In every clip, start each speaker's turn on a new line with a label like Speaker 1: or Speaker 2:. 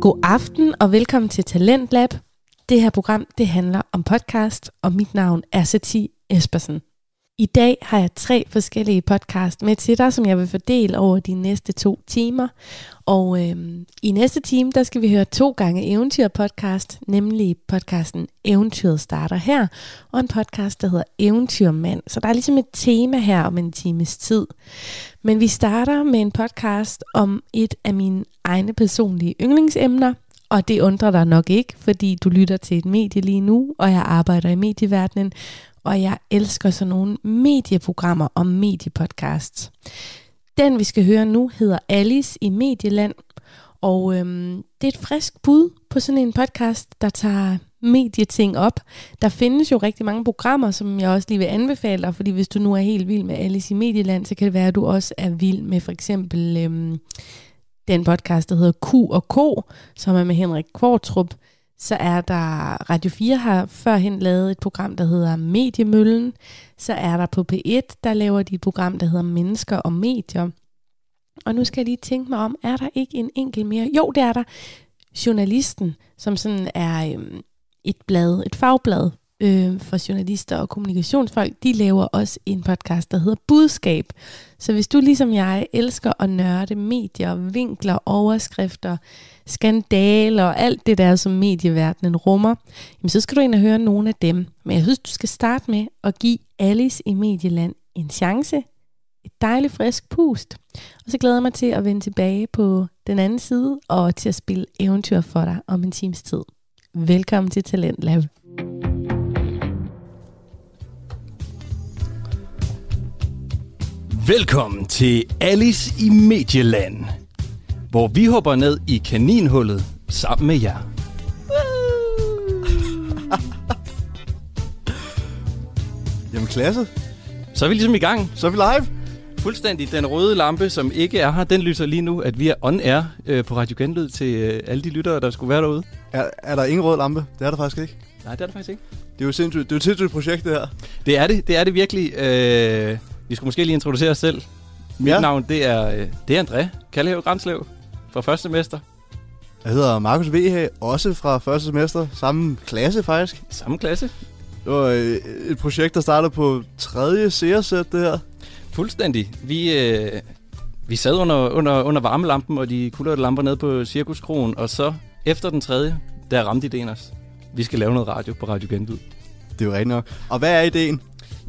Speaker 1: God aften og velkommen til Talentlab. Det her program det handler om podcast, og mit navn er Sati Espersen. I dag har jeg tre forskellige podcast med til dig, som jeg vil fordele over de næste to timer. Og øhm, i næste time, der skal vi høre to gange eventyrpodcast, nemlig podcasten Eventyret starter her, og en podcast, der hedder Eventyrmand. Så der er ligesom et tema her om en times tid. Men vi starter med en podcast om et af mine egne personlige yndlingsemner, og det undrer dig nok ikke, fordi du lytter til et medie lige nu, og jeg arbejder i medieverdenen, og jeg elsker sådan nogle medieprogrammer og mediepodcasts. Den vi skal høre nu hedder Alice i Medieland, og øhm, det er et frisk bud på sådan en podcast, der tager medieting op. Der findes jo rigtig mange programmer, som jeg også lige vil anbefale dig, fordi hvis du nu er helt vild med Alice i Medieland, så kan det være, at du også er vild med for eksempel øhm, den podcast, der hedder Q og K, som er med Henrik Kvartrup. Så er der Radio 4 har førhen lavet et program, der hedder Mediemøllen. Så er der på P1, der laver de et program, der hedder Mennesker og Medier. Og nu skal jeg lige tænke mig om, er der ikke en enkelt mere? Jo, det er der. Journalisten, som sådan er øhm, et blad, et fagblad øh, for journalister og kommunikationsfolk, de laver også en podcast, der hedder Budskab. Så hvis du ligesom jeg elsker at nørde medier, vinkler, overskrifter, skandaler og alt det der, som medieverdenen rummer, jamen så skal du ind og høre nogle af dem. Men jeg synes, du skal starte med at give Alice i Medieland en chance. Et dejligt frisk pust. Og så glæder jeg mig til at vende tilbage på den anden side og til at spille eventyr for dig om en times tid. Velkommen til Talent Lab.
Speaker 2: Velkommen til Alice i Medieland, hvor vi hopper ned i kaninhullet sammen med jer.
Speaker 3: Jamen klasse,
Speaker 2: Så er vi ligesom i gang.
Speaker 3: så er vi live.
Speaker 2: Fuldstændig den røde lampe, som ikke er her, den lyser lige nu, at vi er on air øh, på Radio Genlyd til øh, alle de lyttere, der skulle være derude.
Speaker 3: Er, er der ingen rød lampe? Det er der faktisk ikke.
Speaker 2: Nej, det er det faktisk ikke.
Speaker 3: Det er jo sindssygt, det er jo et sindssygt projekt, det her.
Speaker 2: Det er det, det er det virkelig. Øh, vi skulle måske lige introducere os selv. Mit
Speaker 3: Ja.
Speaker 2: navn, det er, øh, det er André Kaldehave Grænslev fra første semester.
Speaker 3: Jeg hedder Markus Vehage, også fra første semester. Samme klasse faktisk.
Speaker 2: Samme klasse.
Speaker 3: Det var øh, et projekt, der startede på tredje seersæt, det her.
Speaker 2: Fuldstændig. Vi, øh, vi sad under, under, under varmelampen og de kulørte lamper nede på Cirkuskronen, og så efter den tredje, der ramte ideen os. Vi skal lave noget radio på Radio Genlyd.
Speaker 3: Det er jo rigtigt nok. Og hvad er ideen?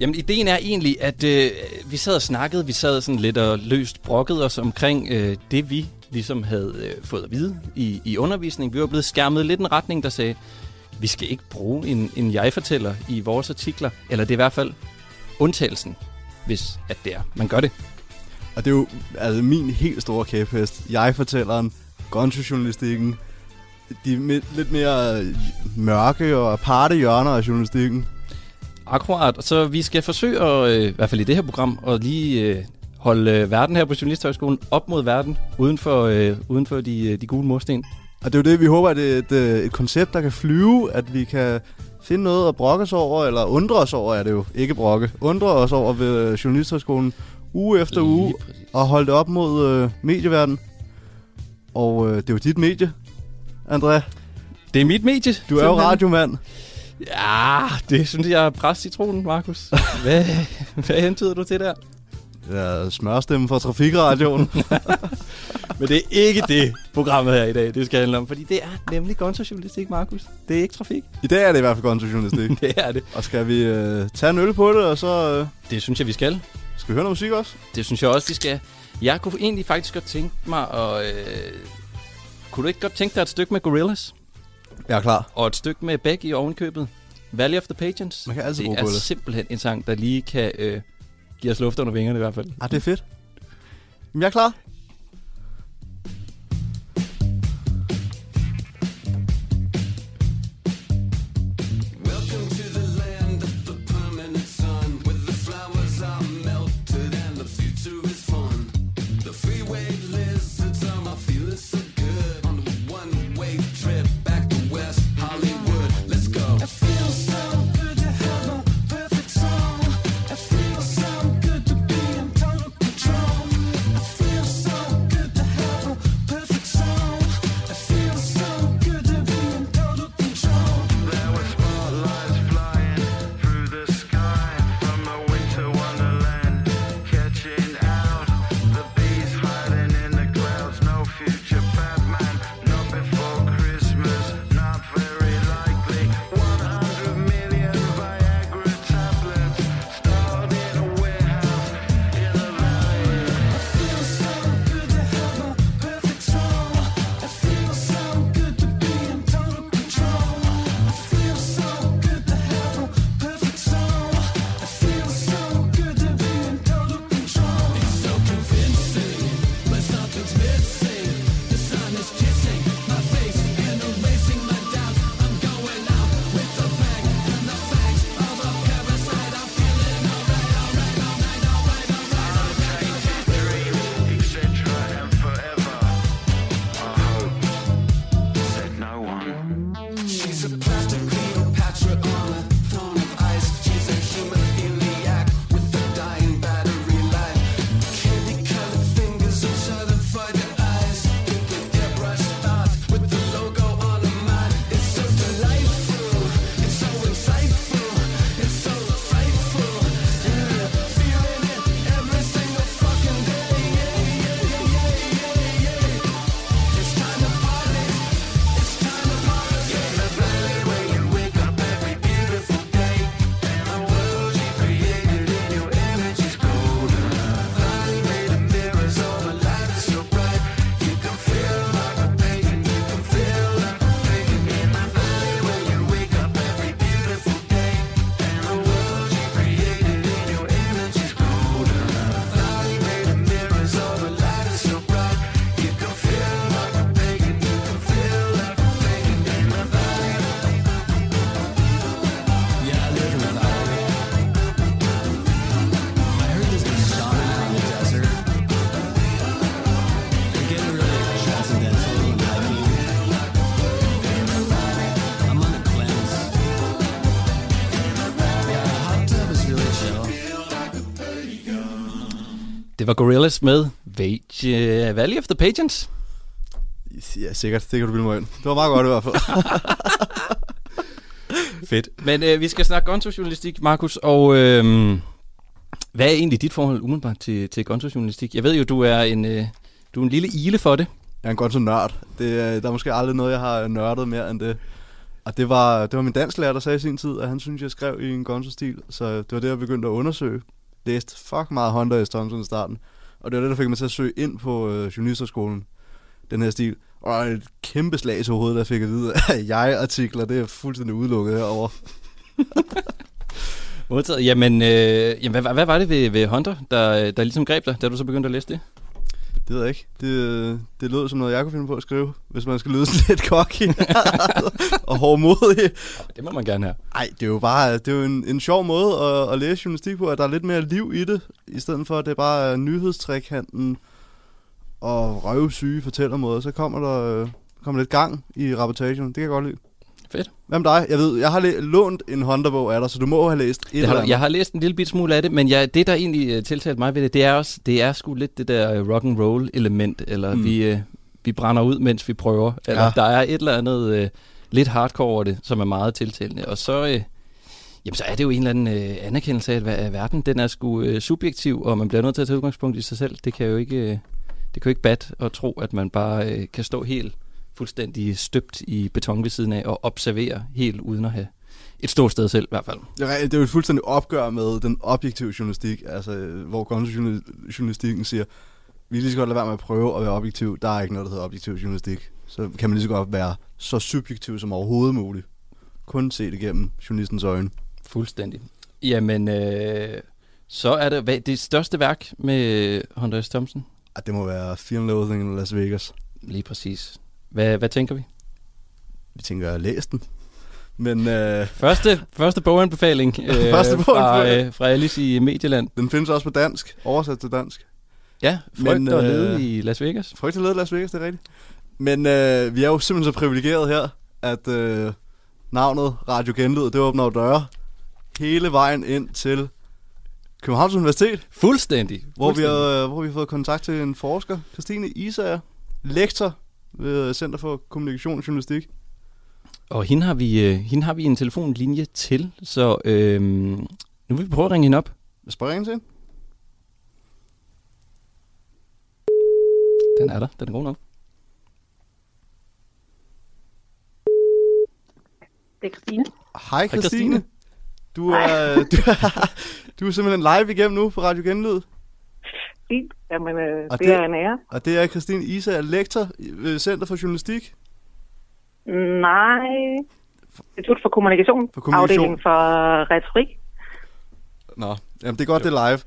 Speaker 2: Jamen, ideen er egentlig, at øh, vi sad og snakkede, vi sad sådan lidt og løst brokket os omkring øh, det, vi ligesom havde øh, fået at vide i, i undervisning. Vi var blevet skærmet lidt en retning, der sagde, vi skal ikke bruge en, en jeg-fortæller i vores artikler, eller det er i hvert fald undtagelsen, hvis at det er. Man gør det.
Speaker 3: Og det er jo altså, min helt store kæphest. Jeg-fortælleren, gonzo-journalistikken, de lidt mere mørke og aparte hjørner af journalistikken.
Speaker 2: Akkurat, så vi skal forsøge, at, øh, i hvert fald i det her program, at lige øh, holde øh, verden her på Journalisthøjskolen op mod verden, uden for, øh, uden for de, de gule mursten.
Speaker 3: Og det er jo det, vi håber, at det er et, øh, et koncept, der kan flyve, at vi kan finde noget at brokke os over, eller undre os over, er det jo ikke brokke, undre os over ved Journalisthøjskolen uge efter uge,
Speaker 2: Lige præcis.
Speaker 3: og holde det op mod øh, medieverden. Og øh, det er jo dit medie, André.
Speaker 2: Det er mit medie.
Speaker 3: Du er jo
Speaker 2: simpelthen.
Speaker 3: radiomand.
Speaker 2: Ja, det synes jeg er præst citronen, Markus. Hvad, hvad hentyder du til der?
Speaker 3: Jeg er smørstemme for Trafikradioen.
Speaker 2: Men det er ikke det, programmet her i dag, det skal handle om. Fordi det er nemlig gonzo-journalistik, Markus. Det er ikke trafik.
Speaker 3: I dag er det i hvert fald gonzo-journalistik.
Speaker 2: Det er det.
Speaker 3: og skal vi øh, tage en øl på det, og så øh,
Speaker 2: Det synes jeg, vi skal.
Speaker 3: skal vi høre noget musik også?
Speaker 2: Det synes jeg også, vi skal. Jeg kunne egentlig faktisk godt tænke mig at... Øh... Kunne du ikke godt tænke dig et stykke med Gorillaz?
Speaker 3: Jeg er klar.
Speaker 2: Og et stykke med Beck i ovenkøbet? Valley of the Pageants?
Speaker 3: Man kan altid
Speaker 2: det
Speaker 3: bruge
Speaker 2: er
Speaker 3: Gorillaz.
Speaker 2: simpelthen en sang, der lige kan øh, give os luft under vingerne i hvert fald.
Speaker 3: Ah, det er fedt. Jamen, jeg er klar.
Speaker 2: Det var Gorillaz med Vage, uh, Valley of the Pageants.
Speaker 3: Ja, sikkert. Det kan du bilde mig ind. Det var meget godt i hvert fald.
Speaker 2: Fedt. Men øh, vi skal snakke gonzo-journalistik, Markus, og øh, hvad er egentlig dit forhold umiddelbart til, til gonzo-journalistik? Jeg ved jo, du er en, øh, du er en lille ile for det.
Speaker 3: Jeg er en godt nørd. Det, er- der er måske aldrig noget, jeg har nørdet mere end det. Og det var, det var min dansklærer, der sagde i sin tid, at han synes, jeg skrev i en gonzo-stil. Så det var det, jeg begyndte at undersøge. Læste fuck meget Hunter S. Thompson i starten. Og det var det, der fik mig til at søge ind på øh, journalisterskolen. Den her stil. Og et kæmpe slag til hovedet, der fik at vide, at jeg-artikler, det er fuldstændig udelukket herovre.
Speaker 2: Modtaget. Jamen, øh, jamen hvad, hvad var det ved, ved Hunter, der, der ligesom greb dig, da du så begyndte at læse det?
Speaker 3: Det ved jeg ikke. Det, det lød som noget, jeg kunne finde på at skrive, hvis man skal lyde sådan lidt cocky og hårdmodig.
Speaker 2: Det må man gerne have.
Speaker 3: Nej, det er jo bare det er jo en, en sjov måde at, at læse journalistik på, at der er lidt mere liv i det, i stedet for at det bare er nyhedstrækhanten og røvsyge fortællermåder. Så kommer der øh, kommer lidt gang i rapportagen. Det kan jeg godt lide.
Speaker 2: Fedt.
Speaker 3: Hvad med dig? Jeg ved, jeg har læ- lånt en Honda-bog af dig, så du må have læst et
Speaker 2: Det
Speaker 3: eller
Speaker 2: har,
Speaker 3: andet.
Speaker 2: jeg har læst en lille bit smule af det, men jeg, det, der egentlig uh, tiltalte mig ved det, det er også, det er sgu lidt det der rock and roll element, eller
Speaker 3: Mm.
Speaker 2: vi, uh, vi brænder ud, mens vi prøver. Eller
Speaker 3: Ja.
Speaker 2: der er et eller andet uh, lidt hardcore over det, som er meget tiltalende. Og så, uh, jamen, så er det jo en eller anden uh, anerkendelse af, at at verden den er sgu uh, subjektiv, og man bliver nødt til at tage udgangspunkt i sig selv. Det kan jo ikke, uh, det kan jo ikke bat at tro, at man bare uh, kan stå helt fuldstændig støbt i beton ved siden af og observere helt uden at have et stort sted selv i hvert fald.
Speaker 3: Det er, det er jo et fuldstændig opgør med den objektive journalistik, altså hvor journalistikken siger, vi kan lige så godt lade være med at prøve at være objektiv. Der er ikke noget, der hedder objektiv journalistik. Så kan man lige så godt være så subjektiv som overhovedet muligt. Kun se det gennem journalistens øjne.
Speaker 2: Fuldstændig. Jamen, øh, så er det hvad, det største værk med Hunter S. Thompson.
Speaker 3: At det må være Fear and Loathing i Las Vegas.
Speaker 2: Lige præcis. Hvad, hvad tænker vi?
Speaker 3: Vi tænker, læst den. Men øh,
Speaker 2: Første, første boganbefaling, øh,
Speaker 3: Første
Speaker 2: fra,
Speaker 3: boganbefaling.
Speaker 2: øh, fra Alice i Medieland.
Speaker 3: den findes også på dansk, oversat til dansk.
Speaker 2: Ja, frygt
Speaker 3: Men,
Speaker 2: og
Speaker 3: øh,
Speaker 2: lede i Las Vegas.
Speaker 3: Frygt til lede i Las Vegas, det er rigtigt. Men øh, vi er jo simpelthen så privilegeret her, at øh, navnet Radio Genlyd, det åbner jo døre hele vejen ind til Københavns Universitet,
Speaker 2: Fuldstændig.
Speaker 3: hvor vi, har, hvor vi har fået kontakt til en forsker, Christine Isager, lektor ved Center for Kommunikation og Journalistik.
Speaker 2: Og hende har, vi, øh, hende har vi en telefonlinje til, så øh, nu vil vi prøve at ringe hende op.
Speaker 3: Jeg spørger ind til hende.
Speaker 2: Den er der, den er god nok.
Speaker 4: Det er Christine.
Speaker 3: Hej Christine.
Speaker 2: Christine.
Speaker 3: Du er, du, er, du er simpelthen live igennem nu på Radio Genlyd.
Speaker 4: Fint. Jamen, øh,
Speaker 3: Og
Speaker 4: det,
Speaker 3: det-
Speaker 4: er en ære.
Speaker 3: Og det er Christine Isager, lektor ved Center for Journalistik.
Speaker 4: Nej. Institut for Kommunikation.
Speaker 3: For kommunikation.
Speaker 4: Afdeling for retorik.
Speaker 3: Nå, jamen det er godt, det er live.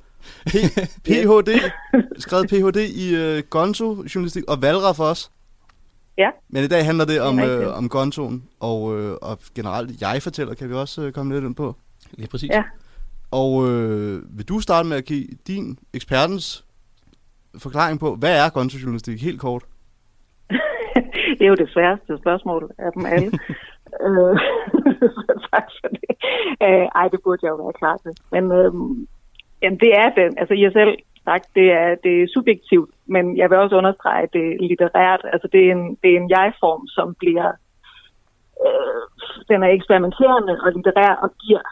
Speaker 3: PhD, skrevet Ph.D. i øh, Gonzo-journalistik og valgret for os.
Speaker 4: Ja.
Speaker 3: Men i dag handler det om,
Speaker 4: rigtigt.
Speaker 3: øh, om Gonzoen, og, øh, og generelt jeg-fortæller kan vi også øh, komme lidt ind på.
Speaker 2: Lige præcis.
Speaker 4: Ja.
Speaker 3: Og øh, vil du starte med at give din ekspertens forklaring på, hvad er Gonzo-journalistik helt kort?
Speaker 4: det er jo det sværeste spørgsmål af dem alle. øh, tak for det. Øh, ej, det burde jeg jo være klar til. Men øh, jamen, det er den. Altså, har selv sagt, det er, det er subjektivt, men jeg vil også understrege, at det er litterært. Altså, det er en, det er en jeg-form, som bliver... Øh, den er eksperimenterende og litterær og giver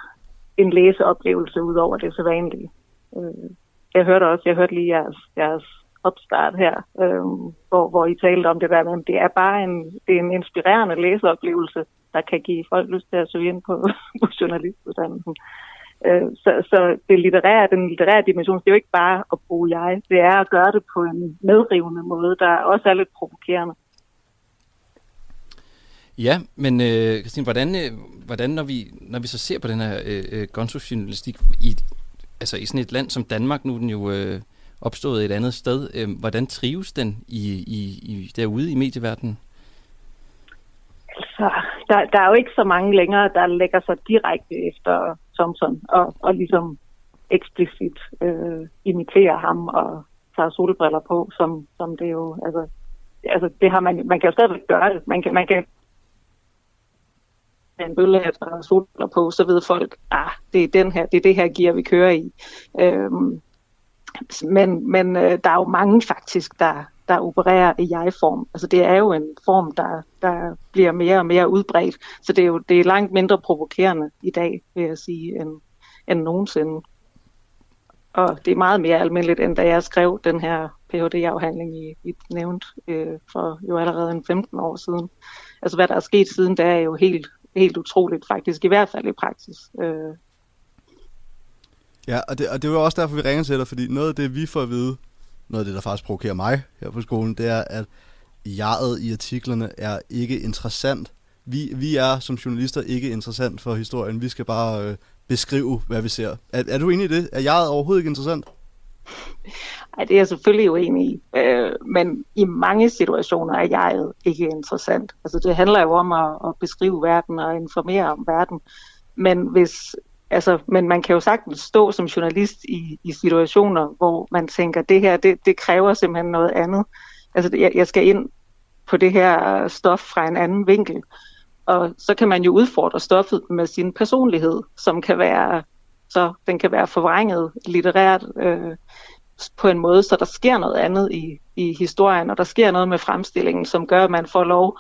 Speaker 4: en læseoplevelse ud over det sædvanlige. Øh, jeg hørte også, jeg hørte lige jeres, jeres opstart her, øh, hvor, hvor I talte om det der med, det er bare en, det er en inspirerende læseoplevelse, der kan give folk lyst til at søge ind på, på journalistuddannelsen. Øh, så, så det litterære, den litterære dimension, det er jo ikke bare at bruge jeg, det er at gøre det på en medrivende måde, der også er lidt provokerende.
Speaker 2: Ja, men øh, Christine, hvordan, øh, hvordan når, vi, når vi så ser på den her øh, øh, gonzo-journalistik i, altså i sådan et land som Danmark, nu er den jo øh, opstået et andet sted, øh, hvordan trives den i, i, i, derude i medieverdenen?
Speaker 4: Altså, der, der er jo ikke så mange længere, der lægger sig direkte efter Thompson og, og ligesom eksplicit øh, imiterer ham og tager solbriller på, som, som det jo, altså, altså det har man, man kan jo stadigvæk gøre det. Man kan, man kan en bølle af og solbriller på, så ved folk, ah, det er den her, det er det her gear, vi kører i. Øhm, Men, men øh, der er jo mange faktisk, der, der opererer i jeg-form. Altså det er jo en form, der, der bliver mere og mere udbredt. Så det er jo det er langt mindre provokerende i dag, vil jeg sige, end, end nogensinde. Og det er meget mere almindeligt, end da jeg skrev den her Ph.D.-afhandling i, i nævnt øh, for jo allerede en 15 år siden. Altså hvad der er sket siden, det er jo helt, helt utroligt faktisk, i hvert fald i praksis. Øh,
Speaker 3: Ja, og det, og det var også derfor, vi ringer til dig, fordi noget af det, vi får at vide, noget af det, der faktisk provokerer mig her på skolen, det er, at jeget i artiklerne er ikke interessant. Vi, vi er som journalister ikke interessant for historien. Vi skal bare øh, beskrive, hvad vi ser. Er, er du enig i det? Er jeget overhovedet ikke interessant?
Speaker 4: Ej, det er jeg selvfølgelig uenig i. Øh, men i mange situationer er jeg ikke interessant. Altså det handler jo om at, at beskrive verden og informere om verden. Men hvis altså, men man kan jo sagtens stå som journalist i, i situationer, hvor man tænker, det her, det, det kræver simpelthen noget andet. Altså, jeg, jeg skal ind på det her stof fra en anden vinkel. Og så kan man jo udfordre stoffet med sin personlighed, som kan være, så den kan være forvrænget litterært øh, på en måde, så der sker noget andet i, i historien, og der sker noget med fremstillingen, som gør, at man får lov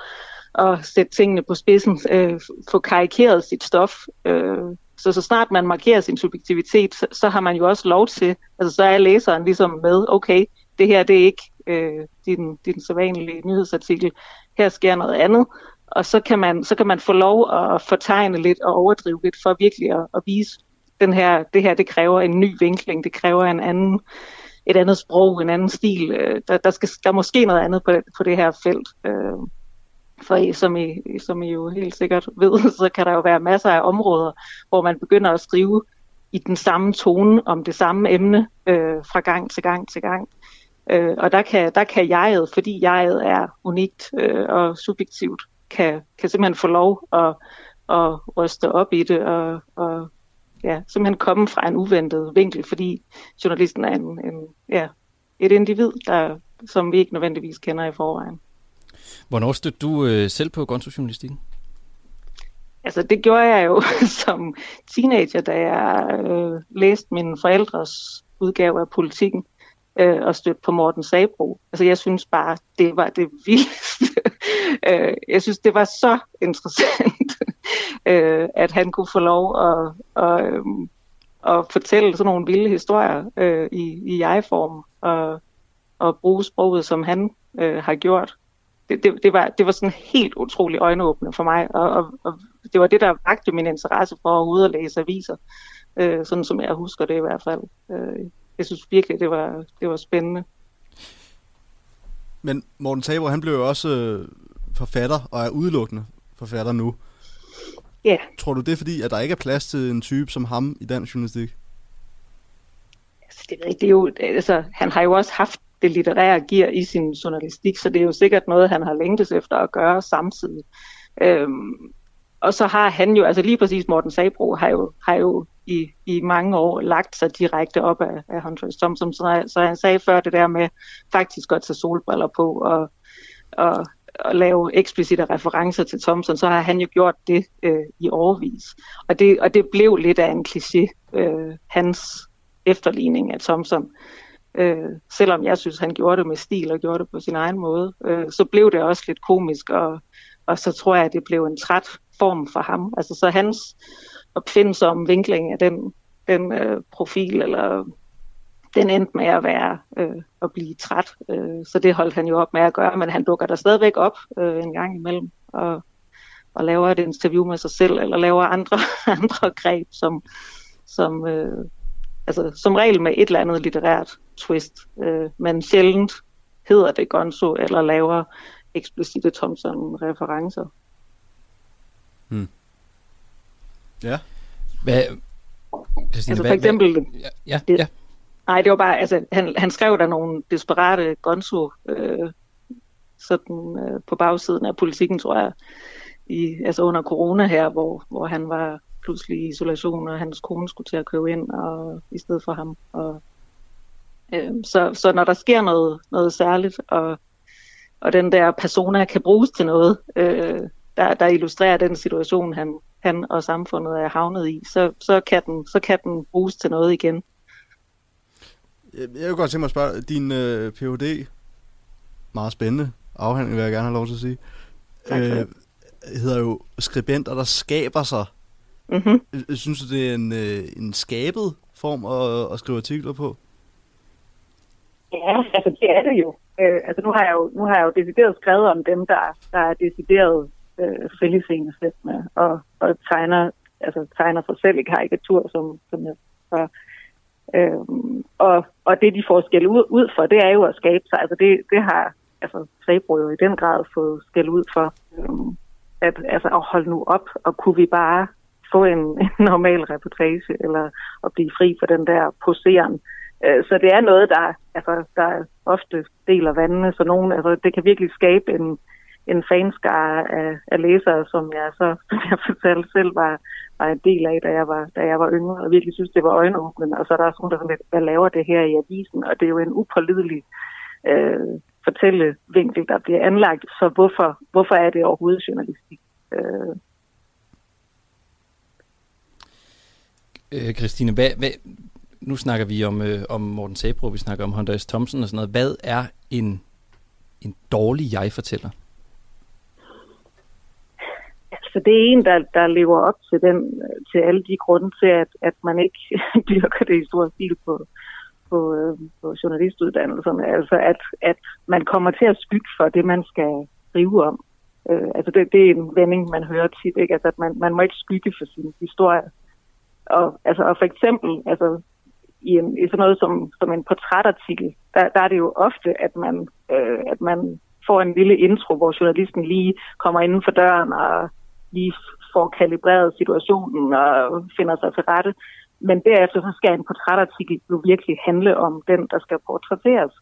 Speaker 4: at sætte tingene på spidsen, øh, få karikeret sit stof. Øh, så så snart man markerer sin subjektivitet, så, så har man jo også lov til, altså så er læseren ligesom med, okay, det her det er ikke øh, din, din sædvanlige nyhedsartikel, her sker noget andet, og så kan man, så kan man få lov at fortegne lidt og overdrive lidt for virkelig at, at vise, den her, det her det kræver en ny vinkling, det kræver en anden, et andet sprog, en anden stil, øh, der, der, skal, der er måske noget andet på, på det her felt. Øh, for som I, som I jo helt sikkert ved, så kan der jo være masser af områder, hvor man begynder at skrive i den samme tone om det samme emne øh, fra gang til gang til gang. Øh, og der kan, der kan jeget, fordi jeget er unikt øh, og subjektivt, kan, kan simpelthen få lov at, at ryste op i det og, og ja, simpelthen komme fra en uventet vinkel, fordi journalisten er en, en, ja, et individ, der, som vi ikke nødvendigvis kender i forvejen.
Speaker 2: Hvornår stødte du øh, selv på gonzojournalistikken?
Speaker 4: Altså det gjorde jeg jo som teenager, da jeg øh, læste min forældres udgave af politikken øh, og stødte på Morten Sabro. Altså jeg synes bare, det var det vildeste. øh, jeg synes, det var så interessant, øh, at han kunne få lov at, at, øh, at fortælle sådan nogle vilde historier øh, i, i jeg-form og, og bruge sproget, som han øh, har gjort det, det, det, var, det var sådan helt utrolig øjenåbende for mig, og, og, og det var det, der vagte min interesse for at ud og læse aviser, øh, sådan som jeg husker det i hvert fald. Øh, jeg synes virkelig, det var, det var spændende.
Speaker 3: Men Morten Tabor, han blev jo også øh, forfatter, og er udelukkende forfatter nu.
Speaker 4: Ja. Yeah.
Speaker 3: Tror du, det er fordi, at der ikke er plads til en type som ham i dansk journalistik?
Speaker 4: Altså, det, ved jeg det er jo, altså, han har jo også haft det litterære giver i sin journalistik, så det er jo sikkert noget, han har længtes efter at gøre samtidig. Øhm, og så har han jo, altså lige præcis Morten Sabro, har jo, har jo i, i mange år lagt sig direkte op af, af Hunter S. Thompson, så, så han sagde før det der med faktisk at tage solbriller på og, og, at lave eksplicite referencer til Thompson, så har han jo gjort det øh, i årvis. Og det, og det blev lidt af en kliché, øh, hans efterligning af Thompson øh, selvom jeg synes, han gjorde det med stil og gjorde det på sin egen måde, øh, så blev det også lidt komisk, og, og så tror jeg, at det blev en træt form for ham. Altså så hans opfindsomme vinkling af den, den øh, profil, eller den endte med at være øh, at blive træt, øh, så det holdt han jo op med at gøre, men han dukker der stadigvæk op øh, en gang imellem, og, og laver et interview med sig selv, eller laver andre, andre greb, som, som øh, altså som regel med et eller andet litterært twist, øh, men sjældent hedder det Gonzo eller laver eksplicite Thompson-referencer.
Speaker 3: Hmm. Ja.
Speaker 2: Hvad, Christine,
Speaker 4: altså for eksempel...
Speaker 2: Hvad, ja, ja,
Speaker 4: det,
Speaker 2: ja.
Speaker 4: Nej, det var bare, altså han, han skrev der nogle desperate Gonzo øh, sådan øh, på bagsiden af politikken, tror jeg, i, altså under corona her, hvor, hvor han var pludselig i isolation, og hans kone skulle til at købe ind og, i stedet for ham. Og, øh, så, så når der sker noget, noget særligt, og, og den der persona kan bruges til noget, øh, der, der illustrerer den situation, han, han og samfundet er havnet i, så, så, kan den, så kan den bruges til noget igen.
Speaker 3: Jeg, jeg vil godt tænke mig at spørge, din øh, Ph.D., meget spændende afhandling, vil jeg gerne have lov til at sige,
Speaker 4: Tak det.
Speaker 3: hedder jo Skribenter, der skaber sig.
Speaker 4: Mm-hmm.
Speaker 3: Øh, Synes du, det er en, øh, en skabet form at, at skrive artikler på?
Speaker 4: Ja, altså det er det jo. Øh, altså nu har jeg jo, nu har jeg jo decideret skrevet om dem, der, der er decideret øh, fællesengesættende og, og tegner, altså tegner sig selv i karikatur, som, som jeg før. Øhm, og, og det, de får skæld ud, ud for, det er jo at skabe sig. Altså det, det har altså, Sabro jo i den grad fået skæld ud for. Øhm, at, altså, at holde nu op, og kunne vi bare få en, en normal reportage, eller at blive fri for den der poseren. Øh, Så det er noget, der, altså, der ofte deler vandene, så nogen, altså, det kan virkelig skabe en, en fanskare af, af læsere, som jeg så, som jeg fortalte selv, var, var en del af, da jeg var, da jeg var yngre, og virkelig synes, det var øjenåbnende. Og så er der også nogen, der sådan lidt, hvad laver det her i avisen? Og det er jo en upålidelig øh, fortællevinkel, der bliver anlagt, så hvorfor, hvorfor er det overhovedet journalistik? Øh,
Speaker 2: Øh, Christine, hvad, hvad, nu snakker vi om, øh, om Morten Sabro, vi snakker om Honda S. Thompson og sådan noget. Hvad er en, en dårlig jeg-fortæller?
Speaker 4: Så det er en, der, der lever op til, den, til alle de grunde til, at, at man ikke dyrker det i stor stil på, på, øh, på journalistuddannelserne. Altså, at, at man kommer til at skygge for det, man skal skrive om. Øh, altså, det, det er en vending, man hører tit, ikke? Altså, at man, man må ikke skygge for sin historie. Og, altså, og for eksempel, altså, i, en, i sådan noget som, som en portrætartikel, der, der er det jo ofte, at man, øh, at man får en lille intro, hvor journalisten lige kommer inden for døren og lige får kalibreret situationen og finder sig til rette. Men derefter så skal en portrætartikel jo virkelig handle om den, der skal portrætteres.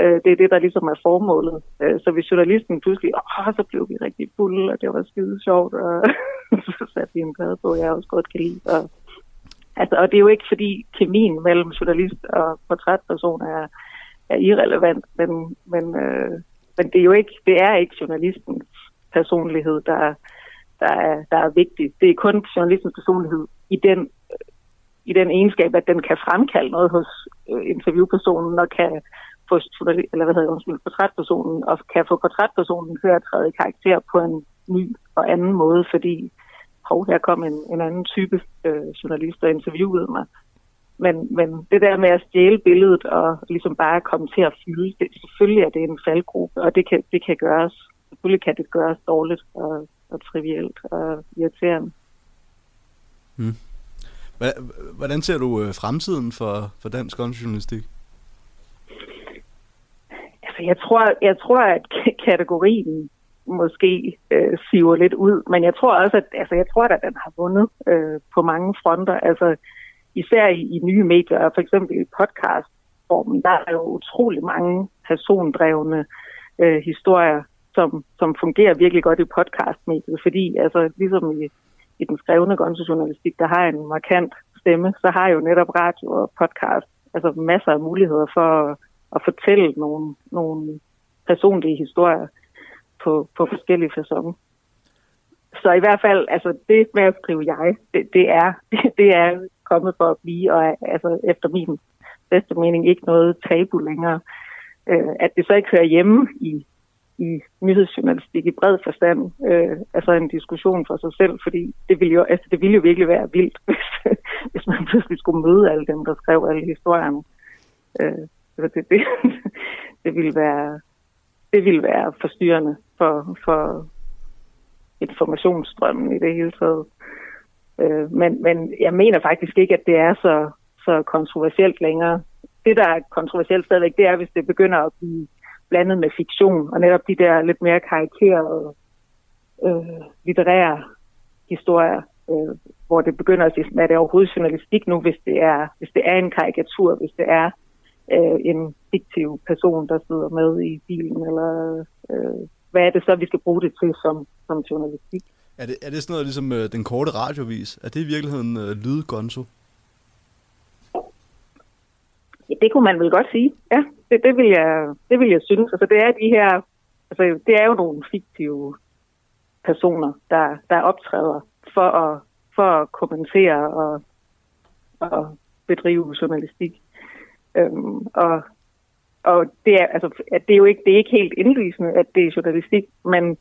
Speaker 4: Øh, det er det, der ligesom er formålet. Øh, så hvis journalisten pludselig, åh, så blev vi rigtig fulde, og det var skide sjovt, og så satte vi en plade på, jeg også godt kan lide. Og, altså, og det er jo ikke fordi kemien mellem journalist og portrætperson er, er irrelevant, men, men, øh, men det er jo ikke, det er ikke journalistens personlighed, der, der, er, der er vigtig. Det er kun journalistens personlighed i den, i den egenskab, at den kan fremkalde noget hos øh, interviewpersonen og kan få eller hvad hedder, det, undskyld, portrætpersonen og kan få portrætpersonen til at træde i karakter på en ny og anden måde, fordi hov, her kom en, en anden type øh, journalist og interviewede mig. Men, men det der med at stjæle billedet og ligesom bare komme til at fylde, det, selvfølgelig er det en faldgruppe, og det kan, det kan gøres, selvfølgelig kan det gøres dårligt og, og trivielt og irriterende.
Speaker 3: Hva- Hvordan ser du øh, fremtiden for, for dansk journalistik?
Speaker 4: Altså, jeg tror, jeg tror at kategorien måske øh, siver lidt ud, men jeg tror også, at altså, jeg tror, at den har vundet øh, på mange fronter. Altså, især i, i nye medier, og for eksempel i podcastformen, der er jo utrolig mange persondrevne øh, historier, som, som fungerer virkelig godt i podcastmediet, fordi altså, ligesom i, i den skrevne gonzo-journalistik, der har en markant stemme, så har jo netop radio og podcast altså masser af muligheder for at, at fortælle nogle, nogle personlige historier på, på forskellige fasoner. Så i hvert fald, altså det med at skrive jeg, det, det er det er kommet for at blive, og er, altså efter min bedste mening ikke noget tabu længere. Øh, at det så ikke hører hjemme i, i nyhedsjournalistik i bred forstand, øh, altså en diskussion for sig selv, fordi det ville jo, altså det ville jo virkelig være vildt, hvis, hvis man pludselig skulle møde alle dem, der skrev alle historierne. Øh, så det, det, det ville være det ville være forstyrrende for, for informationsstrømmen i det hele taget. Øh, men, men jeg mener faktisk ikke, at det er så, så kontroversielt længere. Det, der er kontroversielt stadigvæk, det er, hvis det begynder at blive blandet med fiktion, og netop de der lidt mere karikerede øh, litterære historier, øh, hvor det begynder at sige, er det overhovedet journalistik nu, hvis det er, hvis det er en karikatur, hvis det er øh, en fiktiv person, der sidder med i bilen, eller øh, hvad er det så, vi skal bruge det til som, som journalistik?
Speaker 3: Er det, er det sådan noget ligesom øh, den korte radiovis? Er det i virkeligheden øh, lydgonzo?
Speaker 4: Ja, det kunne man vel godt sige. Ja, det, det, vil, jeg, det vil jeg synes. Altså, det er de her, altså, det er jo nogle fiktive personer, der, der optræder for at, for at kommentere og, og bedrive journalistik. Øhm, og og det er, altså, at det er jo ikke, det er ikke helt indlysende, at det er journalistik, men,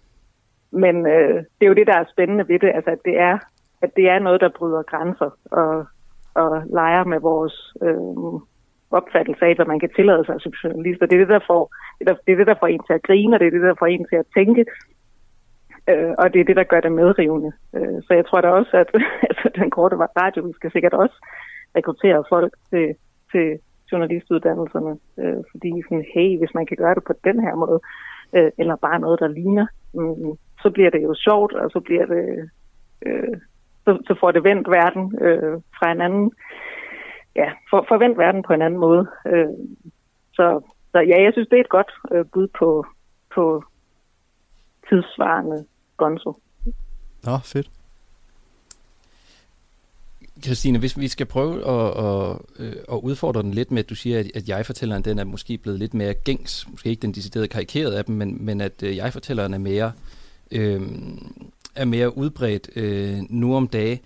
Speaker 4: men øh, det er jo det, der er spændende ved det, altså at det er, at det er noget, der bryder grænser og, og leger med vores øh, opfattelse af, hvad man kan tillade sig som journalist. Og det er det, der får, det er, det er det, der får en til at grine, og det er det, der får en til at tænke. Øh, og det er det, der gør det medrivende. Øh, så jeg tror da også, at altså, den korte radio skal sikkert også rekruttere folk til, til journalistuddannelserne, øh, fordi sådan, hey, hvis man kan gøre det på den her måde, øh, eller bare noget, der ligner, mm, mm så bliver det jo sjovt, og så bliver det, øh, så, så får det vendt verden øh, fra en anden, ja, for, forvent verden på en anden måde. Øh, så, så ja, jeg synes, det er et godt øh, bud på, på tidsvarende gonzo.
Speaker 3: Nå, fedt.
Speaker 2: Christine, hvis vi skal prøve at, at, øh, at udfordre den lidt med, at du siger, at, jeg-fortælleren den er måske blevet lidt mere gængs, måske ikke den deciderede karikeret af dem, men, men at øh, jeg-fortælleren er mere, øh, er mere udbredt øh, nu om dage.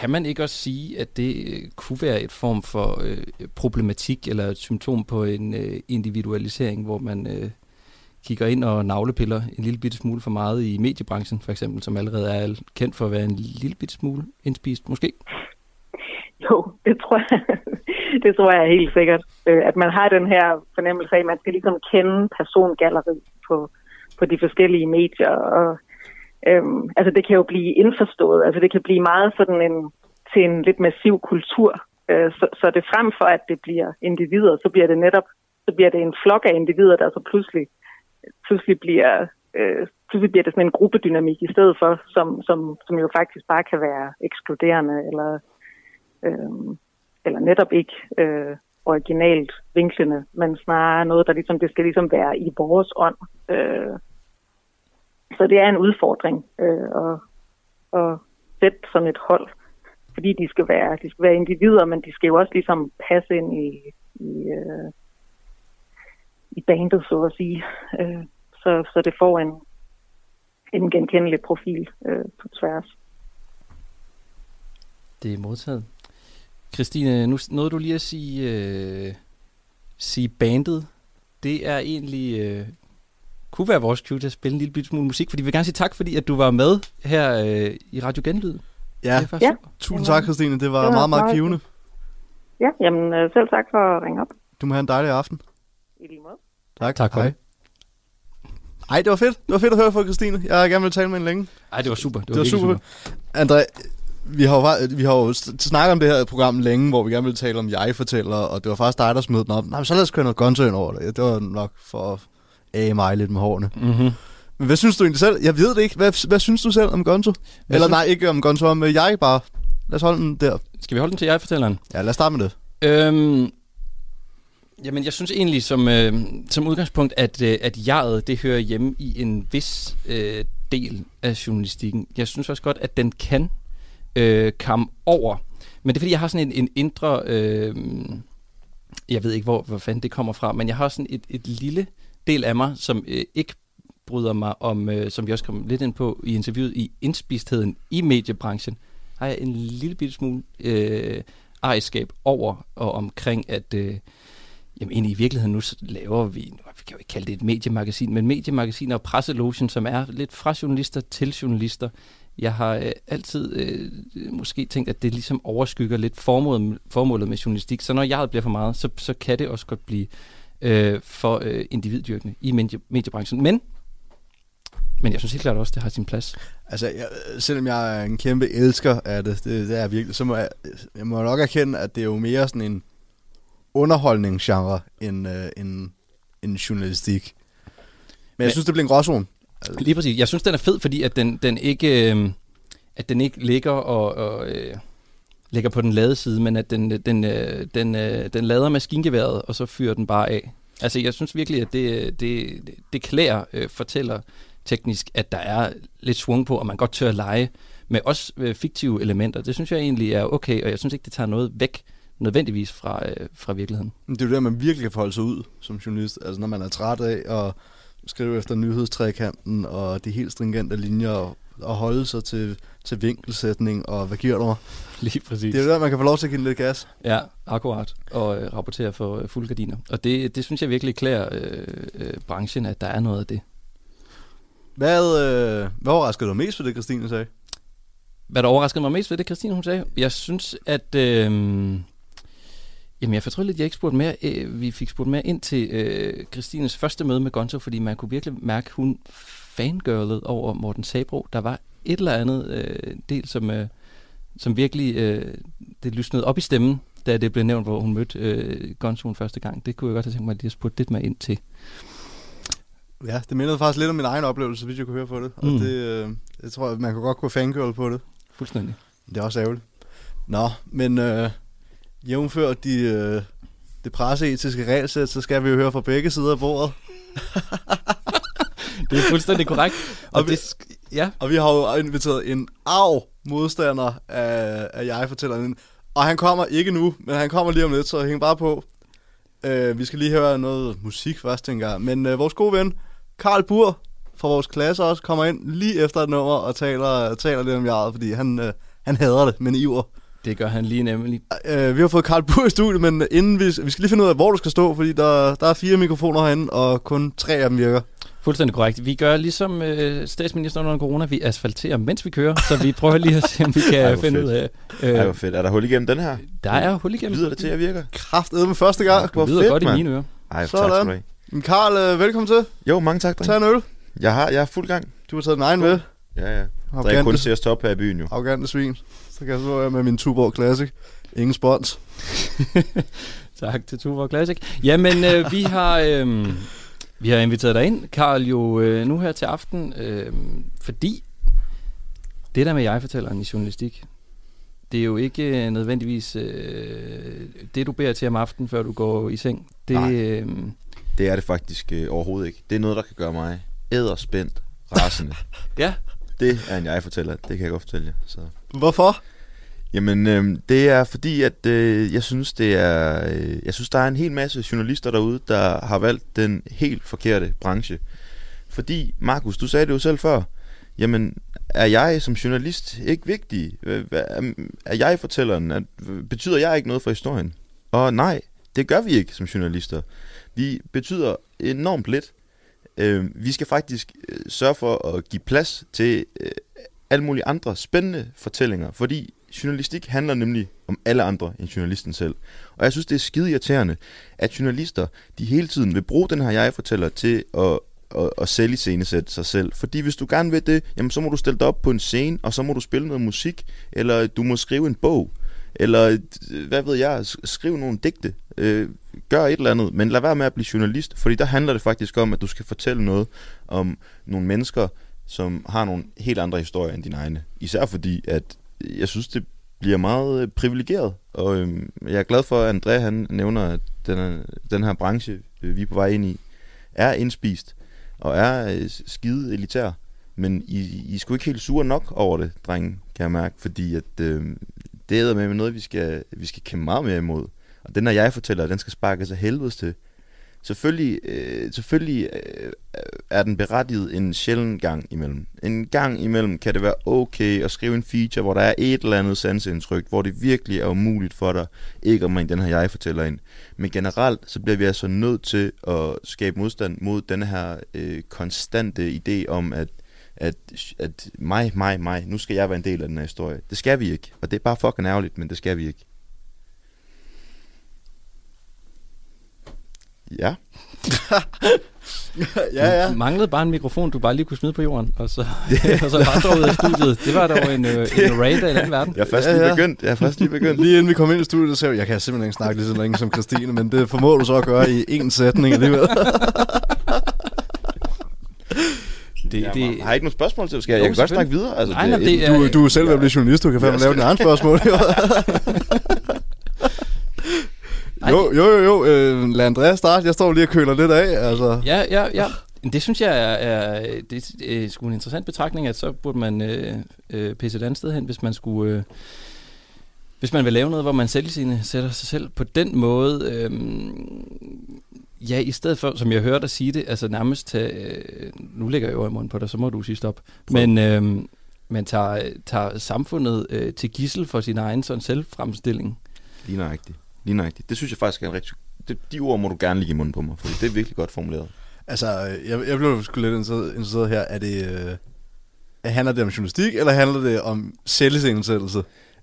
Speaker 2: Kan man ikke også sige, at det øh, kunne være et form for øh, problematik eller et symptom på en øh, individualisering, hvor man øh, kigger ind og navlepiller en lille bitte smule for meget i mediebranchen, for eksempel, som allerede er kendt for at være en lille bitte smule indspist, måske?
Speaker 4: Jo, det tror jeg, det tror jeg helt sikkert. Øh, at man har den her fornemmelse af, at man skal ligesom kende persongalleriet på, på de forskellige medier. Og, øhm, altså det kan jo blive indforstået. Altså det kan blive meget sådan en, til en lidt massiv kultur. Øh, så, så det frem for, at det bliver individer, så bliver det netop så bliver det en flok af individer, der så pludselig, pludselig bliver øh, pludselig bliver det sådan en gruppedynamik i stedet for, som, som, som jo faktisk bare kan være ekskluderende eller øh, eller netop ikke øh, originalt vinklende, men snarere noget, der ligesom, det skal ligesom være i vores ånd. Øh, så det er en udfordring øh, at, at sætte sådan et hold, fordi de skal være, de skal være individer, men de skal jo også ligesom passe ind i, i, øh, i bandet, så at sige. Øh, så, så det får en, en genkendelig profil øh, på tværs.
Speaker 2: Det er modtaget. Christine, nu nåede du lige at sige, øh, sige bandet. Det er egentlig... Øh, kunne være vores cue til at spille en lille bitte smule musik, fordi vi vil gerne sige tak, fordi at du var med her øh, i Radio Genlyd.
Speaker 3: Ja,
Speaker 2: Det
Speaker 4: Ja.
Speaker 2: super.
Speaker 3: tusind tak, Christine. Det var,
Speaker 4: Det var
Speaker 3: meget, meget givende.
Speaker 4: Ja, jamen øh, selv tak for at ringe op.
Speaker 3: Du må have en dejlig aften.
Speaker 4: I lige måde.
Speaker 3: Tak.
Speaker 2: Tak for
Speaker 3: Hej.
Speaker 2: det.
Speaker 3: Ej, det var fedt. Det var fedt at høre fra Christine. Jeg har gerne vil tale med hende længe.
Speaker 2: Ej, det var super. Det var,
Speaker 3: Det var
Speaker 2: virkelig
Speaker 3: super. André, vi har, jo, vi har jo snakket om det her program længe, hvor vi gerne ville tale om jeg-fortæller, og det var faktisk dig, der smed den op. Nej, men så lad os køre noget gonzo ind over det. Ja, det var nok for mig lidt med hårene.
Speaker 2: Mm-hmm.
Speaker 3: Men hvad synes du egentlig selv? Jeg ved det ikke. Hvad, hvad synes du selv om gonzo? Eller
Speaker 2: synes-
Speaker 3: nej, ikke om gonzo, om øh, jeg bare. Lad os holde den der.
Speaker 2: Skal vi holde den til jeg-fortælleren?
Speaker 3: Ja, lad os starte med det.
Speaker 2: Øhm, jamen, jeg synes egentlig som, øh, som udgangspunkt, at, øh, at jeget, det hører hjemme i en vis øh, del af journalistikken. Jeg synes også godt, at den kan øh, komme over. Men det er fordi, jeg har sådan en, en indre... Øh, jeg ved ikke, hvor, hvor fanden det kommer fra, men jeg har sådan et, et lille del af mig, som øh, ikke bryder mig om, øh, som vi også kom lidt ind på i interviewet, i indspistheden i mediebranchen, har jeg en lille bitte smule øh, ejerskab over og omkring, at øh, jamen egentlig i virkeligheden nu så laver vi, vi kan jo ikke kalde det et mediemagasin, men mediemagasin og presselotion, som er lidt fra journalister til journalister. Jeg har øh, altid øh, måske tænkt, at det ligesom overskygger lidt formålet, formålet med journalistik, så når jeg bliver for meget, så, så kan det også godt blive øh, for øh, individdyrkende i medie, mediebranchen. Men, men jeg synes helt klart også, det har sin plads.
Speaker 3: Altså, jeg, selvom jeg er en kæmpe elsker af det, det, det er jeg virkelig, så må jeg, jeg må nok erkende, at det er jo mere sådan en underholdningsgenre end, øh, end, end journalistik. Men, Men jeg synes, det bliver en gråzone.
Speaker 2: Lige præcis. Jeg synes, den er fed, fordi at den, den ikke, øh, at den ikke ligger og, og øh, ligger på den lade side, men at den, den, øh, den, den, den lader maskingeværet, og så fyrer den bare af. Altså, jeg synes virkelig, at det, det, det klæder øh, fortæller teknisk, at der er lidt svung på, og man godt tør at lege med også øh, fiktive elementer. Det synes jeg egentlig er okay, og jeg synes ikke, det tager noget væk nødvendigvis fra, øh, fra virkeligheden.
Speaker 3: Men Det er jo der, man virkelig kan forholde sig ud som journalist. Altså, når man er træt af at skrive efter nyhedstrækanten og de helt stringente linjer, og at holde sig til, til vinkelsætning, og hvad giver du mig?
Speaker 2: Lige præcis.
Speaker 3: Det er jo der, man kan få lov til at give lidt gas.
Speaker 2: Ja, akkurat. Og øh, rapportere for øh, fulde gardiner. Og det, det synes jeg virkelig klæder øh, øh, branchen, at der er noget af det.
Speaker 3: Hvad, øh, hvad overraskede du dig mest ved det, Christine sagde?
Speaker 2: Hvad der overraskede mig mest ved det, Christine hun sagde, jeg synes, at... Øh, jamen, jeg fortrød lidt, at jeg ikke spurgte mere. Øh, vi fik spurgt mere ind til øh, Christines første møde med Gonzo, fordi man kunne virkelig mærke, at hun fangirlede over Morten Sabro. Der var et eller andet øh, del, som, øh, som virkelig øh, det lysnede op i stemmen, da det blev nævnt, hvor hun mødte øh, Gonzo første gang. Det kunne jeg godt have tænkt mig, at jeg spurgte lidt mere ind til.
Speaker 3: Ja, det mindede faktisk lidt om min egen oplevelse, hvis jeg kunne høre på det. Og
Speaker 2: Mm.
Speaker 3: det, øh, jeg tror, at man kan godt gå fangirl på det.
Speaker 2: Fuldstændig.
Speaker 3: Det er også ærgerligt. Nå, men øh, jævnfør de, øh, det presseetiske regelsæt, så skal vi jo høre fra begge sider af bordet.
Speaker 2: Det er fuldstændig korrekt. Og,
Speaker 3: Og vi-
Speaker 2: det, ja,
Speaker 3: Og vi har jo inviteret en arv modstander af, af jeg-fortælleren ind. Og han kommer ikke nu, men han kommer lige om lidt, så hæng bare på. Øh, vi skal lige høre noget musik først, tænker jeg. Men øh, vores gode ven, Karl Bur fra vores klasse også, kommer ind lige efter et nummer og taler, taler lidt om jeget, fordi han, øh, han hader det, men iver.
Speaker 2: det gør han lige nemlig.
Speaker 3: Øh, vi har fået Karl Bur i studiet, men inden vi, vi skal lige finde ud af, hvor du skal stå, fordi der, der er fire mikrofoner herinde, og kun tre af dem virker.
Speaker 2: Fuldstændig korrekt. Vi gør ligesom øh, statsministeren under corona, vi asfalterer, mens vi kører, så vi prøver lige at se, om vi kan
Speaker 5: Ej, hvor
Speaker 2: finde
Speaker 5: fedt.
Speaker 2: ud af...
Speaker 5: Ej, hvor
Speaker 2: Øh,
Speaker 5: fedt. Er der hul igennem den her?
Speaker 2: der er hul igennem.
Speaker 5: Lyder det til, at jeg virker?
Speaker 3: Kraftedet med første gang.
Speaker 5: Hvor
Speaker 2: Det lyder
Speaker 5: fedt,
Speaker 2: godt i
Speaker 5: mand.
Speaker 2: mine ører.
Speaker 5: Ej, tak
Speaker 3: Sådan.
Speaker 5: skal du have.
Speaker 3: Men Karl, øh, velkommen til.
Speaker 5: Jo, mange tak, dreng.
Speaker 3: Tag en øl.
Speaker 5: Jeg har, jeg er fuld gang.
Speaker 3: Du har taget din egen med.
Speaker 5: Ja, ja. Der er kun til at stoppe her i byen, jo.
Speaker 3: arrogante svin. Så kan jeg så være med min Tuborg Classic. Ingen spons.
Speaker 2: Tak til Tuborg Classic. Jamen, øh, vi har... Øh, vi har inviteret dig ind, Karl, jo øh, nu her til aften, øh, fordi det der med jeg-fortælleren i journalistik, det er jo ikke øh, nødvendigvis øh, det, du beder til om aftenen, før du går i seng. Det,
Speaker 5: Nej.
Speaker 2: øh,
Speaker 5: Det er det faktisk øh, overhovedet ikke. Det er noget, der kan gøre mig æderspændt, rasende.
Speaker 2: ja,
Speaker 5: det er en jeg-fortæller, det kan jeg godt fortælle jer. Så.
Speaker 3: Hvorfor?
Speaker 5: Jamen, øh, det er fordi, at øh, jeg synes, det er, øh, jeg synes, der er en hel masse journalister derude, der har valgt den helt forkerte branche. Fordi, Markus, du sagde det jo selv før, jamen, er jeg som journalist ikke vigtig? Er er jeg fortælleren? Er, betyder jeg ikke noget for historien? Og nej, det gør vi ikke som journalister. Vi betyder enormt lidt. Øh, vi skal faktisk øh, sørge for at give plads til øh, alle mulige andre spændende fortællinger, fordi journalistik handler nemlig om alle andre end journalisten selv. Og jeg synes, det er skide irriterende, at journalister, de hele tiden vil bruge den her jeg-fortæller til at, at, at sælge scenesætte sig selv. Fordi hvis du gerne vil det, jamen så må du stille dig op på en scene, og så må du spille noget musik, eller du må skrive en bog, eller hvad ved jeg, skrive nogle digte, øh, gør et eller andet, men lad være med at blive journalist, fordi der handler det faktisk om, at du skal fortælle noget om nogle mennesker, som har nogle helt andre historier end dine egne. Især fordi, at jeg synes, det bliver meget øh, privilegeret, og øhm, jeg er glad for, at André han nævner, at den, den her branche, øh, vi er på vej ind i, er indspist, og er øh, skide elitær. Men I, I er sgu ikke helt sure nok over det, drenge, kan jeg mærke, fordi at, øh, det er med noget, vi skal, vi skal kæmpe meget mere imod. Og den her jeg fortæller, den skal sparkes af helvedes til. Selvfølgelig, øh, selvfølgelig øh, er den berettiget en sjælden gang imellem. En gang imellem kan det være okay at skrive en feature, hvor der er et eller andet sanseindtryk, hvor det virkelig er umuligt for dig ikke at bringe den her jeg fortæller ind. Men generelt, så bliver vi altså nødt til at skabe modstand mod den her øh, konstante idé om, at at, at mig, mig, mig, nu skal jeg være en del af den her historie. Det skal vi ikke, og det er bare fucking ærgerligt, men det skal vi ikke. Ja.
Speaker 3: ja, ja.
Speaker 2: Du manglede bare en mikrofon, du bare lige kunne smide på jorden, og så, og så bare stå ud af studiet. Det var dog en, øh, en raid af den verden.
Speaker 5: Jeg er først
Speaker 3: Ja,
Speaker 5: lige
Speaker 3: ja.
Speaker 5: begyndt. Jeg er først lige begyndt.
Speaker 3: Lige inden vi kom ind i studiet, så sagde jeg, jeg kan simpelthen ikke snakke lige så længe som Christine, men det formår du så at gøre i én sætning alligevel.
Speaker 2: Det,
Speaker 5: Jeg
Speaker 2: det,
Speaker 5: har I ikke nogen spørgsmål til, skal jeg?
Speaker 2: Jo,
Speaker 5: Jeg kan godt snakke videre. Altså,
Speaker 2: Nej, nej, det
Speaker 3: Du, du er selv ved at blive journalist, du kan fandme lave dine egne spørgsmål. Jo.
Speaker 2: Ej,
Speaker 3: jo, jo, jo, jo. Øh, lad Andreas starte. Jeg står lige og køler lidt af. Altså.
Speaker 2: Ja, ja, ja. Det synes jeg er, er det er sgu en interessant betragtning, at så burde man øh, øh, pisse et andet sted hen, hvis man skulle... Øh, hvis man vil lave noget, hvor man selv sine sætter sig selv på den måde, øh, ja, i stedet for, som jeg hørte dig sige det, altså nærmest tage, øh, nu lægger jeg jo i munden på dig, så må du sige stop. Men øh, man tager, tager samfundet øh, til gissel for sin egen sådan selvfremstilling.
Speaker 5: Lige nøjagtigt. Lige nøjagtigt. Det synes jeg faktisk er en rigtig... Det, de ord må du gerne ligge i munden på mig, for det er virkelig godt formuleret.
Speaker 3: Altså, øh, jeg, jeg blev sgu lidt interesseret, her. Er det, øh, handler det om journalistik, eller handler det om selvisensættelse?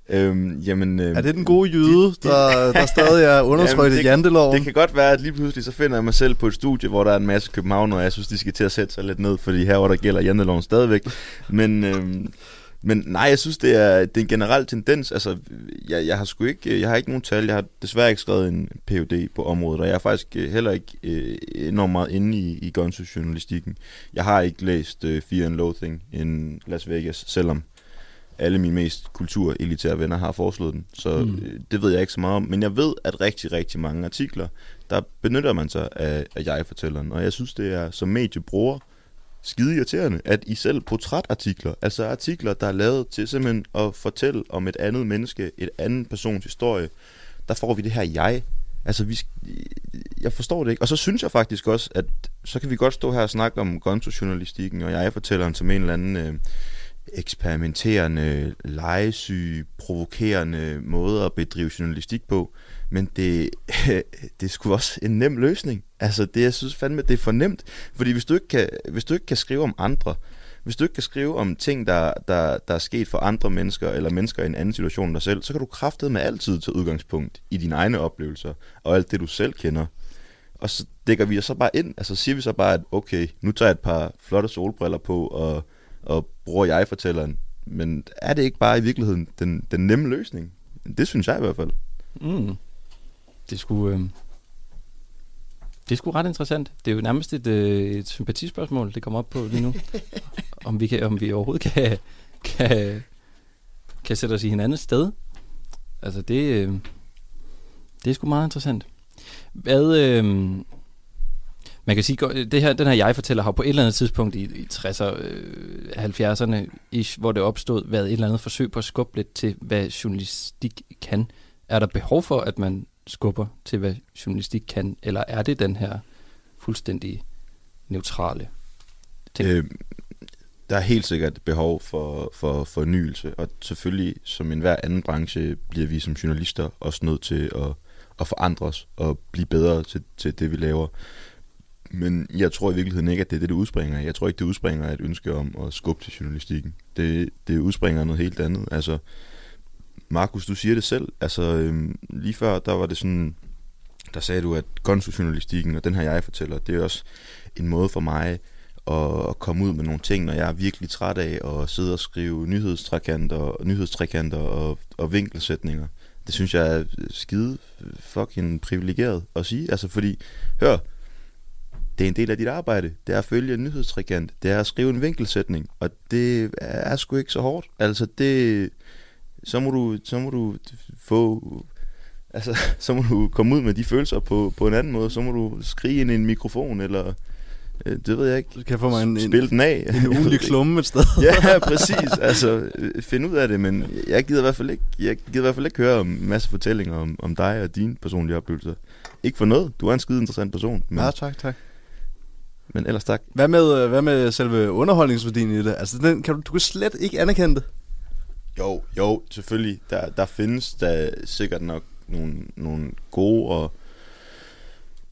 Speaker 5: Øhm, jamen, øhm,
Speaker 3: Er det den gode jyde, der, der stadig er undertrykt i janteloven?
Speaker 5: Det kan godt være, at lige pludselig så finder jeg mig selv på et studie, hvor der er en masse københavnere, og jeg synes, de skal til at sætte sig lidt ned, fordi her hvor der gælder janteloven stadigvæk. Men, øhm, men nej, jeg synes, det er, det er en generel tendens. Altså, jeg, jeg har sgu ikke, jeg har ikke nogen tal. Jeg har desværre ikke skrevet en PhD på området, og jeg er faktisk øh, heller ikke øh, enormt meget inde i, i gunsus-journalistikken. Jeg har ikke læst øh, Fear and Loathing in Las Vegas, selvom alle mine mest kulturelitære venner har foreslået den. Så
Speaker 2: Mm.
Speaker 5: mm. det ved jeg ikke så meget om. Men jeg ved, at rigtig, rigtig mange artikler, der benytter man sig af, af jeg-fortælleren. Og jeg synes, det er som mediebruger skide irriterende, at I selv portrætartikler, altså artikler, der er lavet til simpelthen at fortælle om et andet menneske, et anden persons historie, der får vi det her jeg. Altså, vi, jeg forstår det ikke. Og så synes jeg faktisk også, at så kan vi godt stå her og snakke om gonzo-journalistikken, og jeg fortæller som en eller anden øh, eksperimenterende, legesyge, provokerende måde at bedrive journalistik på. Men det, det er sgu også en nem løsning. Altså, det, jeg synes fandme, det er for nemt. Fordi hvis du ikke kan, hvis du ikke kan skrive om andre, hvis du ikke kan skrive om ting, der, der, der er sket for andre mennesker, eller mennesker i en anden situation end dig selv, så kan du kraftede med altid til udgangspunkt i dine egne oplevelser, og alt det, du selv kender. Og så dækker vi os så bare ind, altså siger vi så bare, at okay, nu tager jeg et par flotte solbriller på, og, og bruger jeg-fortælleren. Men er det ikke bare i virkeligheden den, den nemme løsning? Det synes jeg i hvert fald.
Speaker 2: Mm. Det skulle... Øh, det er sgu ret interessant. Det er jo nærmest et, øh, et sympatispørgsmål, det kommer op på lige nu. om, vi kan, om vi overhovedet kan, kan, kan sætte os i hinandens sted. Altså, det, øh, det er sgu meget interessant. Hvad... Øh, man kan sige, det her, den her jeg-fortæller har på et eller andet tidspunkt i, i 60'erne, øh, 70'erne, ish, hvor det opstod, været et eller andet forsøg på at skubbe lidt til, hvad journalistik kan. Er der behov for, at man skubber til, hvad journalistik kan, eller er det den her fuldstændig neutrale ting?
Speaker 5: Øh, der er helt sikkert behov for, for fornyelse, og selvfølgelig, som enhver anden branche, bliver vi som journalister også nødt til at, at forandre os og blive bedre til, til det, vi laver. Men jeg tror i virkeligheden ikke, at det er det, det udspringer. Jeg tror ikke, det udspringer af et ønske om at skubbe til journalistikken. Det, det udspringer af noget helt andet. Altså, Markus, du siger det selv. Altså, øhm, lige før, der var det sådan, der sagde du, at gunsjournalistikken og den her jeg fortæller, det er også en måde for mig at, at komme ud med nogle ting, når jeg er virkelig træt af at sidde og skrive nyhedstrækanter, nyhedstrækanter og, og vinkelsætninger. Det synes jeg er skide fucking privilegeret at sige. Altså fordi, hør, det er en del af dit arbejde. Det er at følge en nyhedstrekant. Det er at skrive en vinkelsætning. Og det er sgu ikke så hårdt. Altså det... Så må du, så må du få... Altså, så må du komme ud med de følelser på, på en anden måde. Så må du skrige ind i en mikrofon, eller... øh, Det ved jeg ikke.
Speaker 3: Så kan få mig en, en,
Speaker 5: Spil den af.
Speaker 3: en ugenlig klumme et sted.
Speaker 5: ja, præcis. Altså, øh, find ud af det, men jeg gider i hvert fald ikke, jeg gider i hvert fald ikke høre om en masse fortællinger om, om dig og dine personlige oplevelser. Ikke for noget. Du er en skide interessant person. Men,
Speaker 3: Ja, tak, tak.
Speaker 5: men ellers tak.
Speaker 3: Hvad med, øh, hvad med selve underholdningsværdien i det? Altså, den, kan du, du kan slet ikke anerkende det.
Speaker 5: Jo, jo, selvfølgelig. Der, der findes der sikkert nok nogle, nogle gode og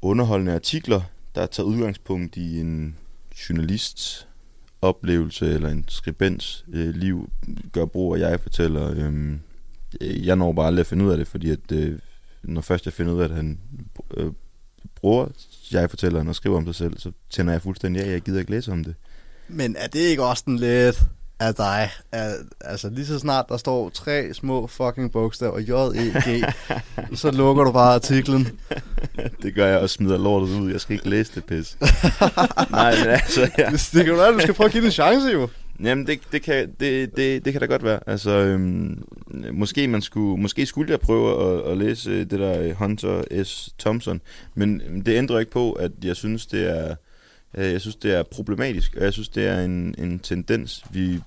Speaker 5: underholdende artikler, der tager udgangspunkt i en journalists oplevelse eller en skribents øh, liv, gør brug af jeg fortæller. Øhm, øh, jeg når bare aldrig at finde ud af det, fordi at, øh, når først jeg finder ud af, at han øh, bruger jeg fortæller og skriver om sig selv, så tænder jeg fuldstændig af, jeg gider ikke læse om det.
Speaker 3: Men er det ikke også den lidt af dig? At, altså, lige så snart der står tre små fucking bogstaver, J-E-G, så lukker du bare artiklen.
Speaker 5: Det gør jeg og smider lortet ud. Jeg skal ikke læse det pis. Nej, men altså, ja.
Speaker 3: Det, det kan du være, du skal prøve at give det en chance, jo.
Speaker 5: Jamen, det, det, kan, det, det, det kan da godt være. Altså, øhm, måske, man skulle, måske skulle jeg prøve at, at læse øh, det der øh, Hunter S. Thompson, men øhm, det ændrer ikke på, at jeg synes, det er, Øh, jeg synes, det er problematisk, og jeg synes, det er en, en tendens, vi,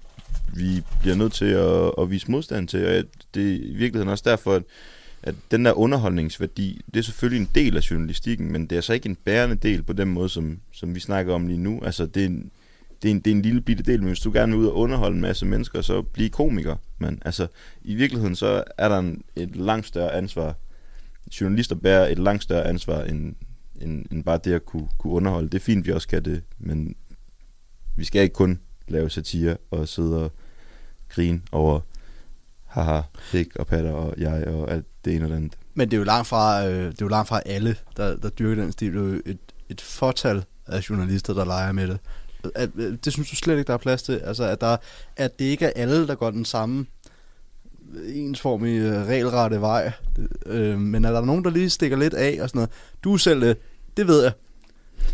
Speaker 5: vi bliver nødt til at, at vise modstand til, og jeg- det er i virkeligheden også derfor, at, at den der underholdningsværdi, det er selvfølgelig en del af journalistikken, men det er så ikke en bærende del på den måde, som, som vi snakker om lige nu. Altså, det er en, det, er en, det er en lille bitte del, men hvis du gerne vil ud og underholde en masse mennesker, så blive komiker. Men altså, i virkeligheden, så er der en, et langt større ansvar. Journalister bærer et langt større ansvar, end, end, end bare det at kunne, kunne underholde. Det er fint, vi også kan det, men vi skal ikke kun lave satire og sidde og grine over haha, pik og patter og jeg og alt det ene og det andet.
Speaker 3: Men det er jo langt fra, øh, det er jo langt fra alle, der, der dyrker den stil. Det er jo et, et fortal af journalister, der leger med det. At, øh, det synes du slet ikke, der er plads til. Altså, at, der, at det ikke er alle, der går den samme ensformige, øh, regelrette vej. Øh, men er der nogen, der lige stikker lidt af og sådan noget? Du er selv det. Det ved jeg.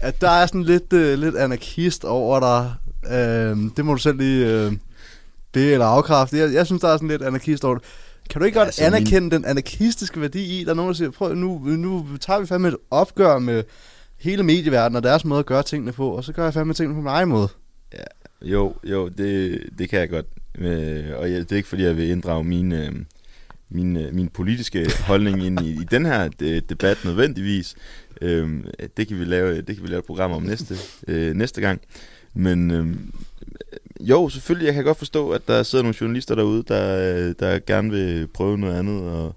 Speaker 3: At der er sådan lidt, øh, lidt anarkist over dig. Øh, det må du selv lige øh, bede eller afkræfte. Jeg, jeg synes, der er sådan lidt anarkist over det. Kan du ikke godt
Speaker 5: Altså,
Speaker 3: anerkende min... den anarkistiske værdi i? Der er nogen, der siger, prøv nu, nu tager vi fandme et opgør med hele medieverdenen og deres måde at gøre tingene på, og så gør jeg fandme tingene på min egen måde.
Speaker 5: Jo, jo, det, det kan jeg godt. Øh, og jeg, det er ikke, fordi jeg vil inddrage min, øh, min, øh, min politiske holdning ind i, i den her de, debat nødvendigvis. Øh, det, kan vi lave, det kan vi lave et program om næste, øh, næste gang. Men øh, jo, selvfølgelig, jeg kan godt forstå, at der sidder nogle journalister derude, der, øh, der gerne vil prøve noget andet, og,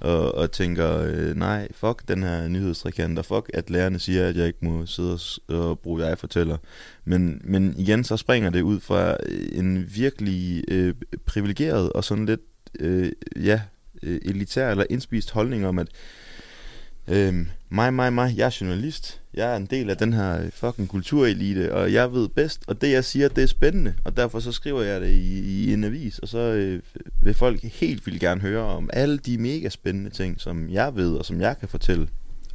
Speaker 5: og, og tænker, øh, nej, fuck den her nyhedstrikant, og fuck, at lærerne siger, at jeg ikke må sidde og, og bruge jeg fortæller. Men, men igen, så springer det ud fra øh, en virkelig øh, privilegeret og sådan lidt, øh, ja, øh, elitær eller indspist holdning om, at øh, mig, mig, mig, jeg er journalist. Jeg er en del af den her fucking kulturelite, og jeg ved bedst, og det jeg siger, det er spændende, og derfor så skriver jeg det i, i en avis, og så øh, vil folk helt vildt gerne høre om alle de mega spændende ting, som jeg ved, og som jeg kan fortælle,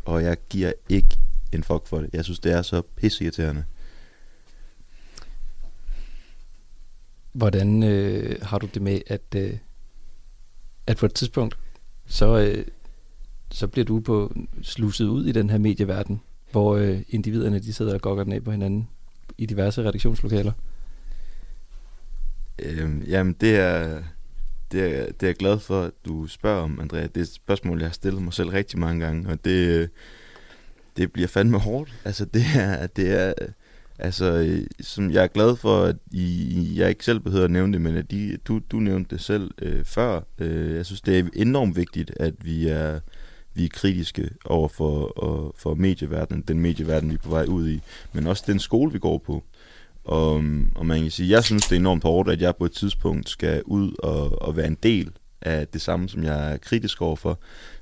Speaker 5: og jeg giver ikke en fuck for det. Jeg synes, det er så pisseirriterende.
Speaker 2: Hvordan øh, har du det med, at, øh, at på et tidspunkt, så, øh, så bliver du på sluset ud i den her medieverden, hvor øh, individerne de sidder og gokker den af på hinanden i diverse redaktionslokaler?
Speaker 5: Øhm, jamen, det er, det, er, det er jeg glad for, at du spørger om, Andrea. Det er et spørgsmål, jeg har stillet mig selv rigtig mange gange, og det, øh, det bliver fandme hårdt. Altså, det er, det er altså, øh, som jeg er glad for, at I, jeg ikke selv behøver at nævne det, men at I, du, du nævnte det selv øh, før. Øh, jeg synes, det er enormt vigtigt, at vi er, vi er kritiske over for, og, for medieverdenen, den medieverden, vi er på vej ud i, men også den skole, vi går på. Og, og man kan sige, jeg synes, det er enormt hårdt, at jeg på et tidspunkt skal ud og, og være en del af det samme, som jeg er kritisk overfor.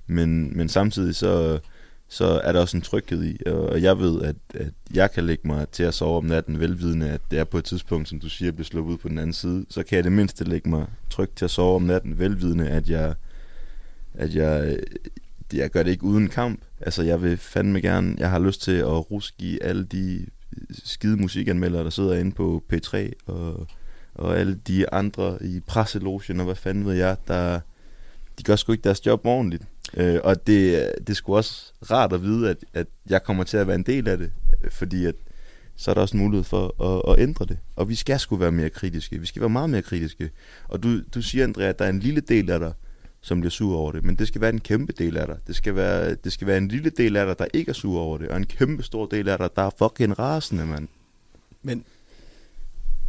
Speaker 5: Men, men samtidig så, så er der også en tryghed i, og jeg ved, at, at jeg kan lægge mig til at sove om natten, velvidende, at det er på et tidspunkt, som du siger, bliver sluppet ud på den anden side, så kan jeg det mindste lægge mig trygt til at sove om natten, velvidende, at jeg, at jeg, jeg gør det ikke uden kamp. Altså, jeg vil fandme gerne, jeg har lyst til at ruske i alle de øh, skide musikanmeldere, der sidder inde på P3, og, og alle de andre i presselogen, og hvad fanden ved jeg, der, de gør sgu ikke deres job ordentligt. Øh, og det, det er sgu også rart at vide, at, at jeg kommer til at være en del af det, fordi at, så er der også en mulighed for at, at ændre det. Og vi skal sgu være mere kritiske. Vi skal være meget mere kritiske. Og du, du siger, Andrea, at der er en lille del af dig, som bliver sur over det. Men det skal være en kæmpe del af dig. Det skal være, det skal være en lille del af dig, der ikke er sur over det. Og en kæmpe stor del af dig, der er fucking rasende, mand.
Speaker 3: Men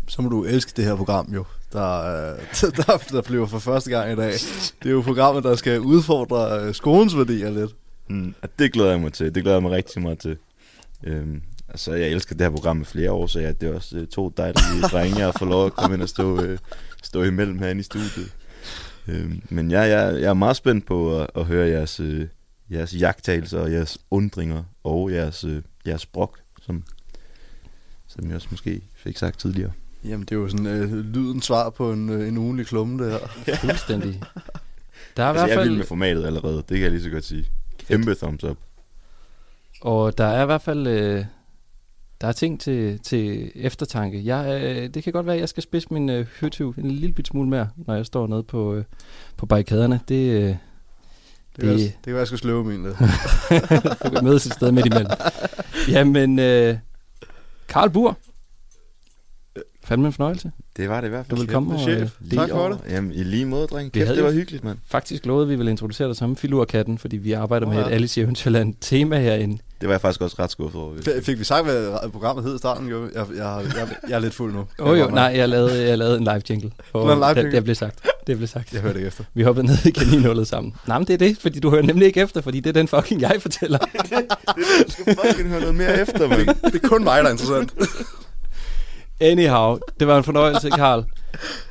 Speaker 3: så må du elske det her program jo, der, øh, der, der bliver for første gang i dag. Det er jo programmet, der skal udfordre øh, skolens værdier lidt.
Speaker 5: Mm, det glæder jeg mig til. Det glæder jeg mig rigtig meget til. Øhm, altså, jeg elsker det her program med flere år, så ja, det er også øh, to dejlige drenge, jeg fået lov at komme ind og stå, øh, stå imellem herinde i studiet. Øhm, men ja, jeg, jeg er meget spændt på at, at høre jeres, øh, jeres jagttagelser og jeres undringer og jeres, øh, jeres brok, som, som jeg også måske fik sagt tidligere.
Speaker 3: Jamen, det er jo sådan øh, lydens svar på en, øh, en ugenlig klumme, det her.
Speaker 2: Fuldstændig. Der er i
Speaker 5: Altså,
Speaker 2: hvert
Speaker 5: jeg er vild
Speaker 2: fald,
Speaker 5: med formatet allerede, det kan jeg lige så godt sige. Kæmpe thumbs up.
Speaker 2: og der er i hvert fald, øh, der er ting til, til eftertanke. Jeg, øh, det kan godt være, at jeg skal spidse min øh, høtyv en lille bit smule mere, når jeg står nede på, øh, på barrikaderne. Det, øh,
Speaker 3: Det,
Speaker 2: Det-
Speaker 3: det... det kan være, jeg skal sløve min lidt.
Speaker 2: du kan mødes et sted midt imellem. Jamen, øh, Karl Bur, Fandme en fornøjelse.
Speaker 5: Det var det i hvert fald.
Speaker 2: Du vil komme og, øh,
Speaker 5: Lige
Speaker 3: Tak for det.
Speaker 5: Jamen, i lige måde, dreng. Kæft, det var hyggeligt, mand.
Speaker 2: Faktisk lovede vi vil introducere dig som filurkatten, fordi vi arbejder med
Speaker 3: ja.
Speaker 2: et Alice i Eventyrland tema herinde.
Speaker 5: Det var jeg faktisk også ret skuffet over.
Speaker 3: F- Fik vi sagt, hvad programmet hed i starten? Jo? Jeg, jeg, jeg, jeg er lidt fuld nu.
Speaker 2: Åh oh, jo, nej, jeg lavede, jeg lavede en live jingle. Og
Speaker 3: en live
Speaker 2: det,
Speaker 3: jingle.
Speaker 2: det blev sagt. Det blev sagt.
Speaker 3: Jeg hørte ikke efter.
Speaker 2: Vi hoppede ned i kaninhullet sammen. Nej, men det er det, fordi du hører nemlig ikke efter, fordi det er den fucking jeg fortæller.
Speaker 5: Du skal fucking høre noget mere efter, mand.
Speaker 3: Det er kun mig, der er interessant.
Speaker 2: Anyhow, det var en fornøjelse, Karl.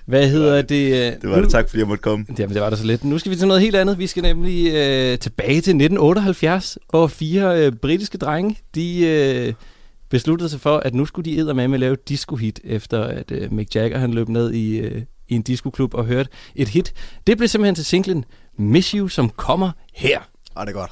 Speaker 2: Hvad hedder det? øh,
Speaker 5: Det var det. Tak, fordi jeg måtte komme.
Speaker 2: Jamen, det var da så lidt. Nu skal vi til noget helt andet. Vi skal nemlig øh, tilbage til 1978, hvor fire øh, britiske drenge, de øh, besluttede sig for, at nu skulle de med med lave disco-hit, efter at øh, Mick Jagger han løb ned i, øh, i en discoklub og hørte et hit. Det blev simpelthen til singlen Miss You, som kommer her.
Speaker 3: Ej, det er godt.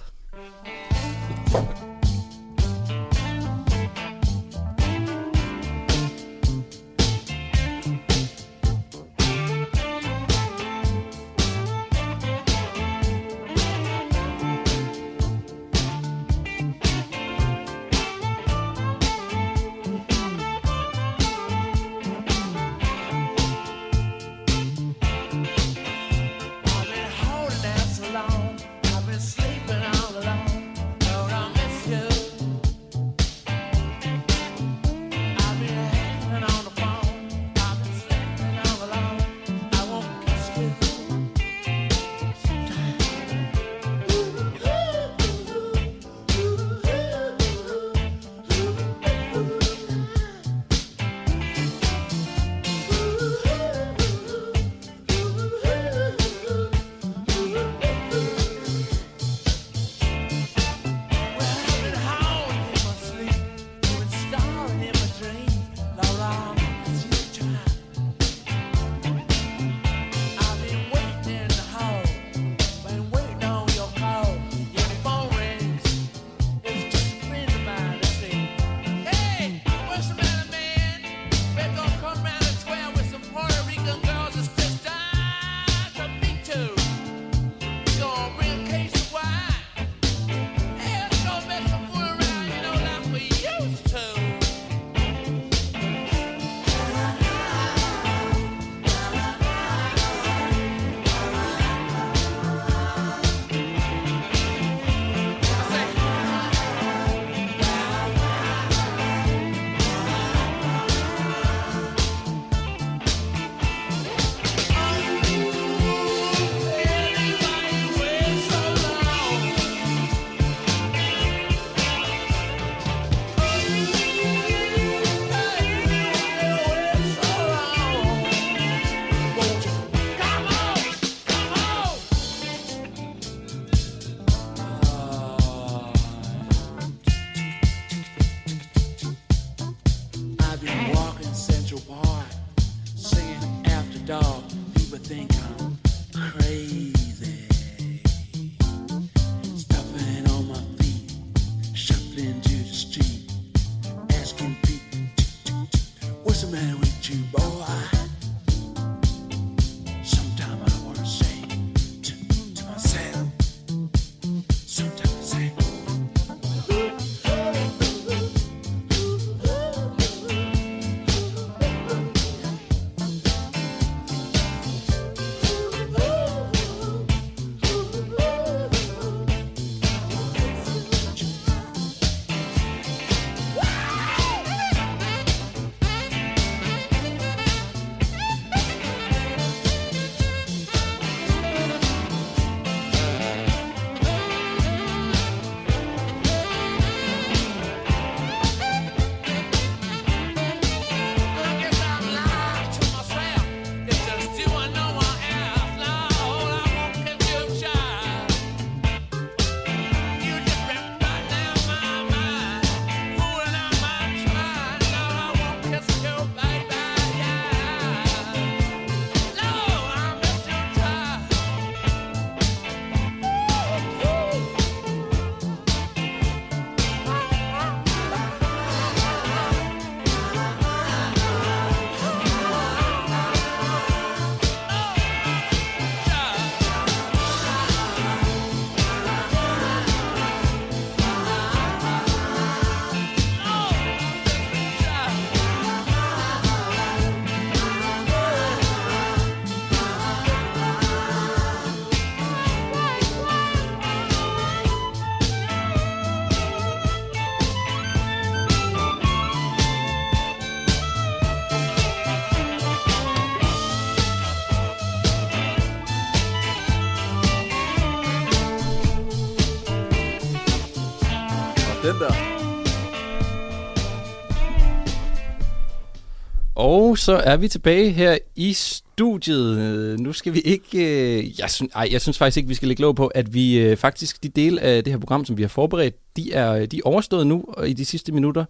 Speaker 2: Så er vi tilbage her i studiet. Nu skal vi ikke... Øh, jeg, synes, ej, jeg synes faktisk ikke, vi skal lægge lov på, at vi øh, faktisk, de dele af det her program, som vi har forberedt, de er, de er overstået nu og i de sidste minutter.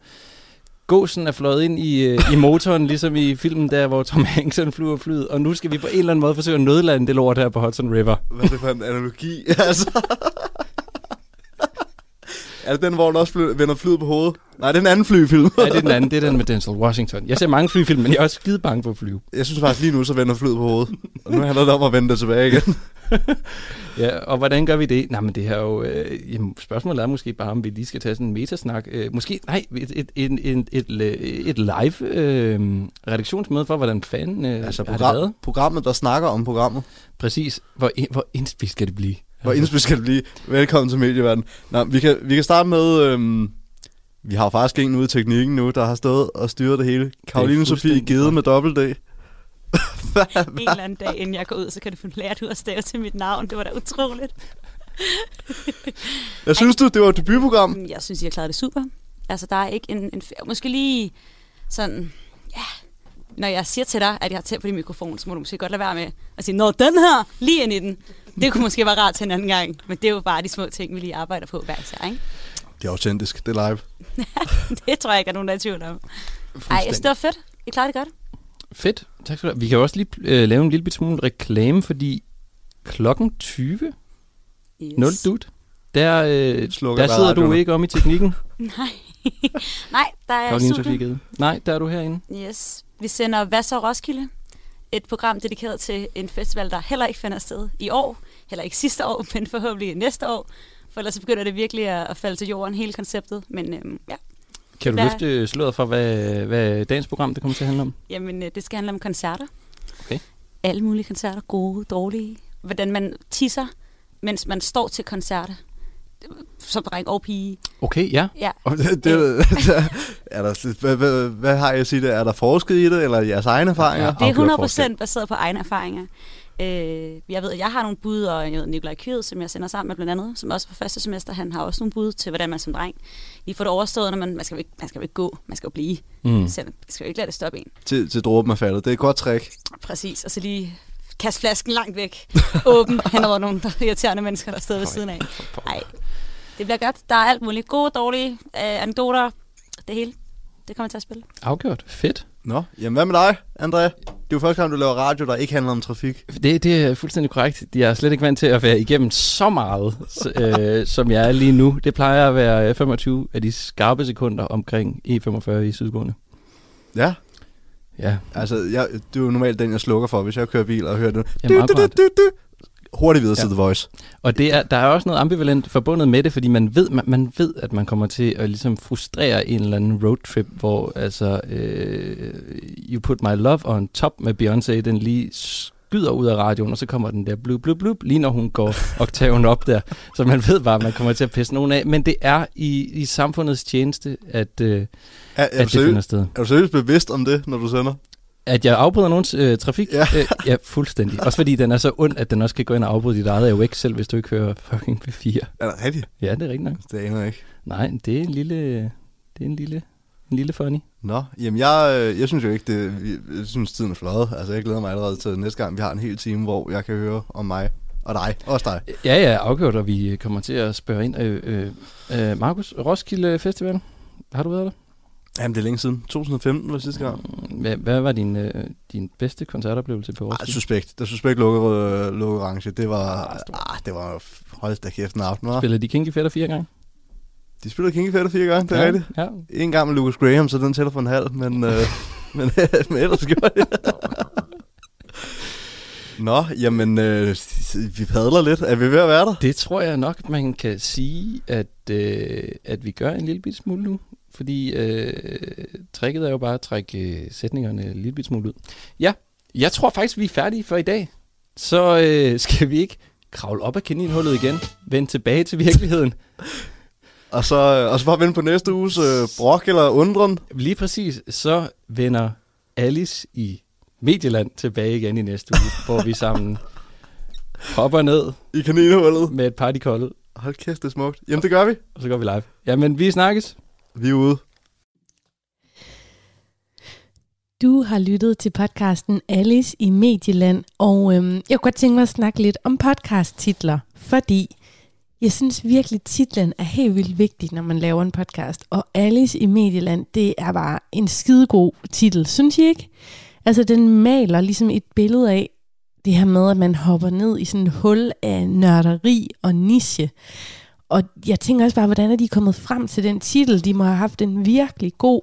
Speaker 2: Gåsen er fløjet ind i, øh, i motoren, ligesom i filmen der, hvor Tom Hanks han flyver flyet. Og nu skal vi på en eller anden måde forsøge at nødlande det lort her på Hudson River.
Speaker 3: Hvad er det for en analogi? altså. Er det den, hvor den også fly, vender flyet på hovedet? Nej, det er en anden flyfilm.
Speaker 2: Nej, det er den anden. Det er den med Denzel Washington. Jeg ser mange flyfilm, men jeg er også skide bange for at flyve.
Speaker 3: Jeg synes faktisk lige nu, så vender flyet på hovedet. Og nu handler det om at vende det tilbage igen.
Speaker 2: Ja, og hvordan gør vi det? Nej, men det her er jo... Øh, jamen, spørgsmålet er måske bare, om vi lige skal tage sådan en metasnak. Øh, måske, nej, et, et, et, et, et, et live øh, redaktionsmøde for, hvordan fanden øh,
Speaker 3: Altså
Speaker 2: har det været.
Speaker 3: program, programmet, der snakker om programmet.
Speaker 2: Præcis. Hvor, hvor indspist skal det blive?
Speaker 3: Hvor indspil skal det blive. Velkommen til Medieverden. Nå, vi, kan, vi kan starte med... Øhm, vi har jo faktisk en ude i teknikken nu, der har stået og styret det hele. Karoline Sofie Gede med dobbelt D. Hvad,
Speaker 6: En eller anden dag, inden jeg går ud, så kan du få lært ud at stave til mit navn. Det var da utroligt.
Speaker 3: hvad synes du, det var et debutprogram?
Speaker 6: Jeg synes, har klaret det super. Altså, der er ikke en... en måske lige sådan... Ja, når jeg siger til dig, at jeg har tæt på din mikrofon, så må du måske godt lade være med at sige, Nå, den her, lige ind i den. Det kunne måske være rart til en anden gang. Men det er jo bare de små ting, vi lige arbejder på hver især, ikke?
Speaker 3: Det er autentisk, det er live.
Speaker 6: Det tror jeg ikke, er nogen, der er i tvivl om. Ej, jeg synes, det var fedt. I klarede det godt.
Speaker 2: Fedt. Tak skal du have. Vi kan også lige øh, lave en lille bit smule reklame, fordi klokken 20,
Speaker 6: Yes.
Speaker 2: 0 dut, der, øh,
Speaker 3: Slukker
Speaker 2: der sidder du
Speaker 3: radioen.
Speaker 2: ikke om i teknikken,
Speaker 6: Nej. Nej, der er
Speaker 2: Gede. Nej, der er du herinde.
Speaker 6: Yes. Vi sender Hvad så Roskilde? Et program dedikeret til en festival, der heller ikke finder sted i år. Heller ikke sidste år, men forhåbentlig næste år. For ellers så begynder det virkelig at, at falde til jorden, hele konceptet. Men øhm, ja,
Speaker 2: Kan du
Speaker 6: Der-
Speaker 2: løfte sløret for, hvad, hvad dagens program det kommer til at handle om?
Speaker 6: jamen øh, det skal handle om koncerter.
Speaker 2: Okay.
Speaker 6: Alle mulige koncerter, gode, dårlige. Hvordan man tisser, mens man står til koncerter. Som dreng og pige.
Speaker 2: Okay, ja.
Speaker 6: Ja,
Speaker 3: Og det, det, er der, hvad, hvad, hvad har jeg at sige det? Er der forsket i det, eller jeres egne erfaringer?
Speaker 2: Ja.
Speaker 6: det er
Speaker 2: afgjort
Speaker 6: 100%
Speaker 2: forskel.
Speaker 6: baseret på egne erfaringer. Øh, jeg ved, at jeg har nogle bud, og jeg ved, Nikolaj Kyed, som jeg sender sammen med blandt andet, som også på første semester, han har også nogle bud til, hvordan man som dreng lige får det overstået, når man, man, skal, jo ikke, man skal jo ikke gå, man skal jo blive.
Speaker 2: Mm.
Speaker 6: Så man skal jo ikke lade det stoppe en.
Speaker 3: Til, til dråben er faldet. Det er et godt trick.
Speaker 6: Præcis, og så lige kaste flasken langt væk, åben hen over nogle irriterende mennesker, der sidder ved siden af. Nej, det bliver godt. Der er alt muligt. Gode, dårlige øh, anekdoter, det hele. Det kommer til at spille.
Speaker 2: Afgjort. Fedt.
Speaker 3: Nå, jamen hvad med dig, André? Det er jo første gang, du laver radio, der ikke handler om trafik.
Speaker 2: Det, det er fuldstændig korrekt. Jeg er slet ikke vant til at være igennem så meget, s- øh, som jeg er lige nu. Det plejer at være 25 af de skarpe sekunder omkring E45 i Sydgående.
Speaker 3: Ja,
Speaker 2: Ja,
Speaker 3: altså, jeg, det er jo normalt den, jeg slukker for, hvis jeg kører bil og hører det.
Speaker 2: Jamen, akkurat.
Speaker 3: du. Hurtigt videre
Speaker 2: Ja.
Speaker 3: til The Voice.
Speaker 2: Og det er, der er også noget ambivalent forbundet med det, fordi man ved, man, man ved, at man kommer til at ligesom frustrere en eller anden roadtrip, hvor altså øh, You Put My Love on Top med Beyoncé, den lige skyder ud af radioen, og så kommer den der blub, blub, blub, lige når hun går oktaven op der. Så man ved bare, at man kommer til at pisse nogen af. Men det er i, i samfundets tjeneste, at, øh,
Speaker 3: Er, er,
Speaker 2: at det finder sted.
Speaker 3: er du seriøst bevidst om det, når du sender?
Speaker 2: At jeg afbryder nogens øh, trafik?
Speaker 3: Ja.
Speaker 2: Øh, ja, fuldstændig. Også fordi den er så ond, at den også kan gå ind og afbryde dit eget AUX, selv hvis du ikke hører fucking P4.
Speaker 3: Er det rigtigt?
Speaker 2: Ja, det er rigtigt nok.
Speaker 3: Det aner jeg ikke.
Speaker 2: Nej, det er en lille, det er en lille, en lille funny.
Speaker 3: Nå, jamen jeg, øh, jeg synes jo ikke, det, jeg synes tiden er flot. Altså jeg glæder mig allerede til næste gang, vi har en hel time, hvor jeg kan høre om mig og dig. Også dig.
Speaker 2: Ja, ja, afgjort, og vi kommer til at spørge ind. Øh, øh, øh, Markus, Roskilde Festival, har du været der?
Speaker 3: Jamen det er længe siden. 2015 var sidste gang.
Speaker 2: Hvad, hvad var din, øh, din bedste koncertoplevelse på Roskilde?
Speaker 3: suspekt. Det suspekt lukket, øh, lukket orange. Det var,
Speaker 2: Ah,
Speaker 3: ah, det var, hold da kæft en aften, hva'?
Speaker 2: Spillede de Kinky Fætter fire gange?
Speaker 3: De spillede King Fetter fire gange, det er
Speaker 2: ja,
Speaker 3: rigtigt.
Speaker 2: Ja,
Speaker 3: En gang med Lucas Graham, så den tæller for en halv, men, øh, men, men ellers gjorde det. Nå, jamen, øh, vi padler lidt. Er vi ved at være der?
Speaker 2: det tror jeg nok, man kan sige, at, øh, at vi gør en lille bit smule nu. Fordi øh, tricket er jo bare at trække øh, sætningerne en lille smule ud. Ja, jeg tror faktisk, vi er færdige for i dag. Så øh, skal vi ikke kravle op af kaninhullet igen, vende tilbage til virkeligheden.
Speaker 3: Og så, og så bare vente på næste uges øh, brok eller undren.
Speaker 2: Lige præcis, så vender Alice i Medieland tilbage igen i næste uge, hvor vi sammen hopper ned
Speaker 3: I kaninhullet.
Speaker 2: med et partykoldet,
Speaker 3: Hold kæft, det er smukt. Jamen, det gør vi.
Speaker 2: og så går vi live. Jamen, vi snakkes.
Speaker 3: Vi er ude.
Speaker 1: Du har lyttet til podcasten Alice i Medieland, og øhm, jeg kunne godt tænke mig at snakke lidt om podcast-titler, fordi jeg synes virkelig, titlen er helt vildt vigtig, når man laver en podcast. Og Alice i Medieland, det er bare en skidegod titel, synes I ikke? Altså, den maler ligesom et billede af det her med, at man hopper ned i sådan et hul af nørderi og niche. Og jeg tænker også bare, hvordan er de kommet frem til den titel? De må have haft en virkelig god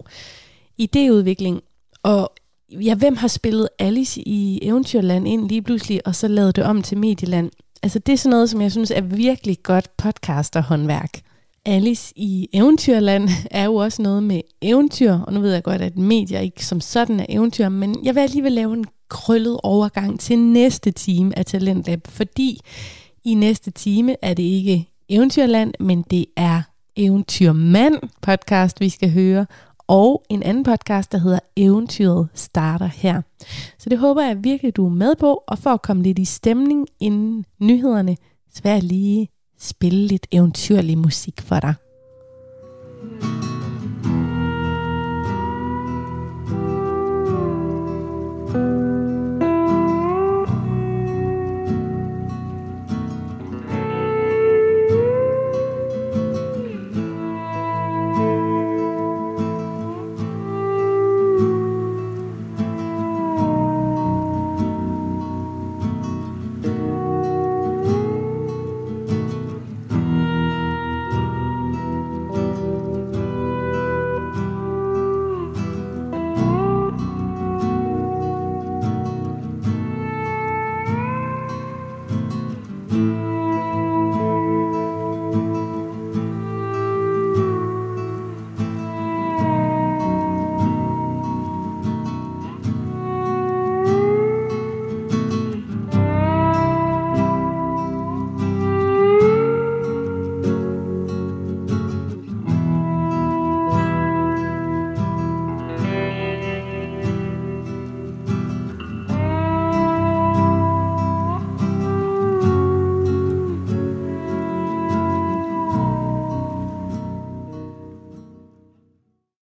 Speaker 1: idéudvikling. Og ja, hvem har spillet Alice i Eventyrland ind lige pludselig, og så lavet det om til Medieland? Altså det er sådan noget, som jeg synes er virkelig godt podcasterhåndværk. Alice i Eventyrland er jo også noget med eventyr, og nu ved jeg godt, at medier ikke som sådan er eventyr, men jeg vil alligevel lave en krøllet overgang til næste time af Talentlab, fordi i næste time er det ikke Eventyrland, men det er Eventyrmand podcast, vi skal høre, og en anden podcast, der hedder Eventyret starter her. Så det håber jeg virkelig, du er med på, og for at komme lidt i stemning inden nyhederne, så vil jeg lige spille lidt eventyrlig musik for dig.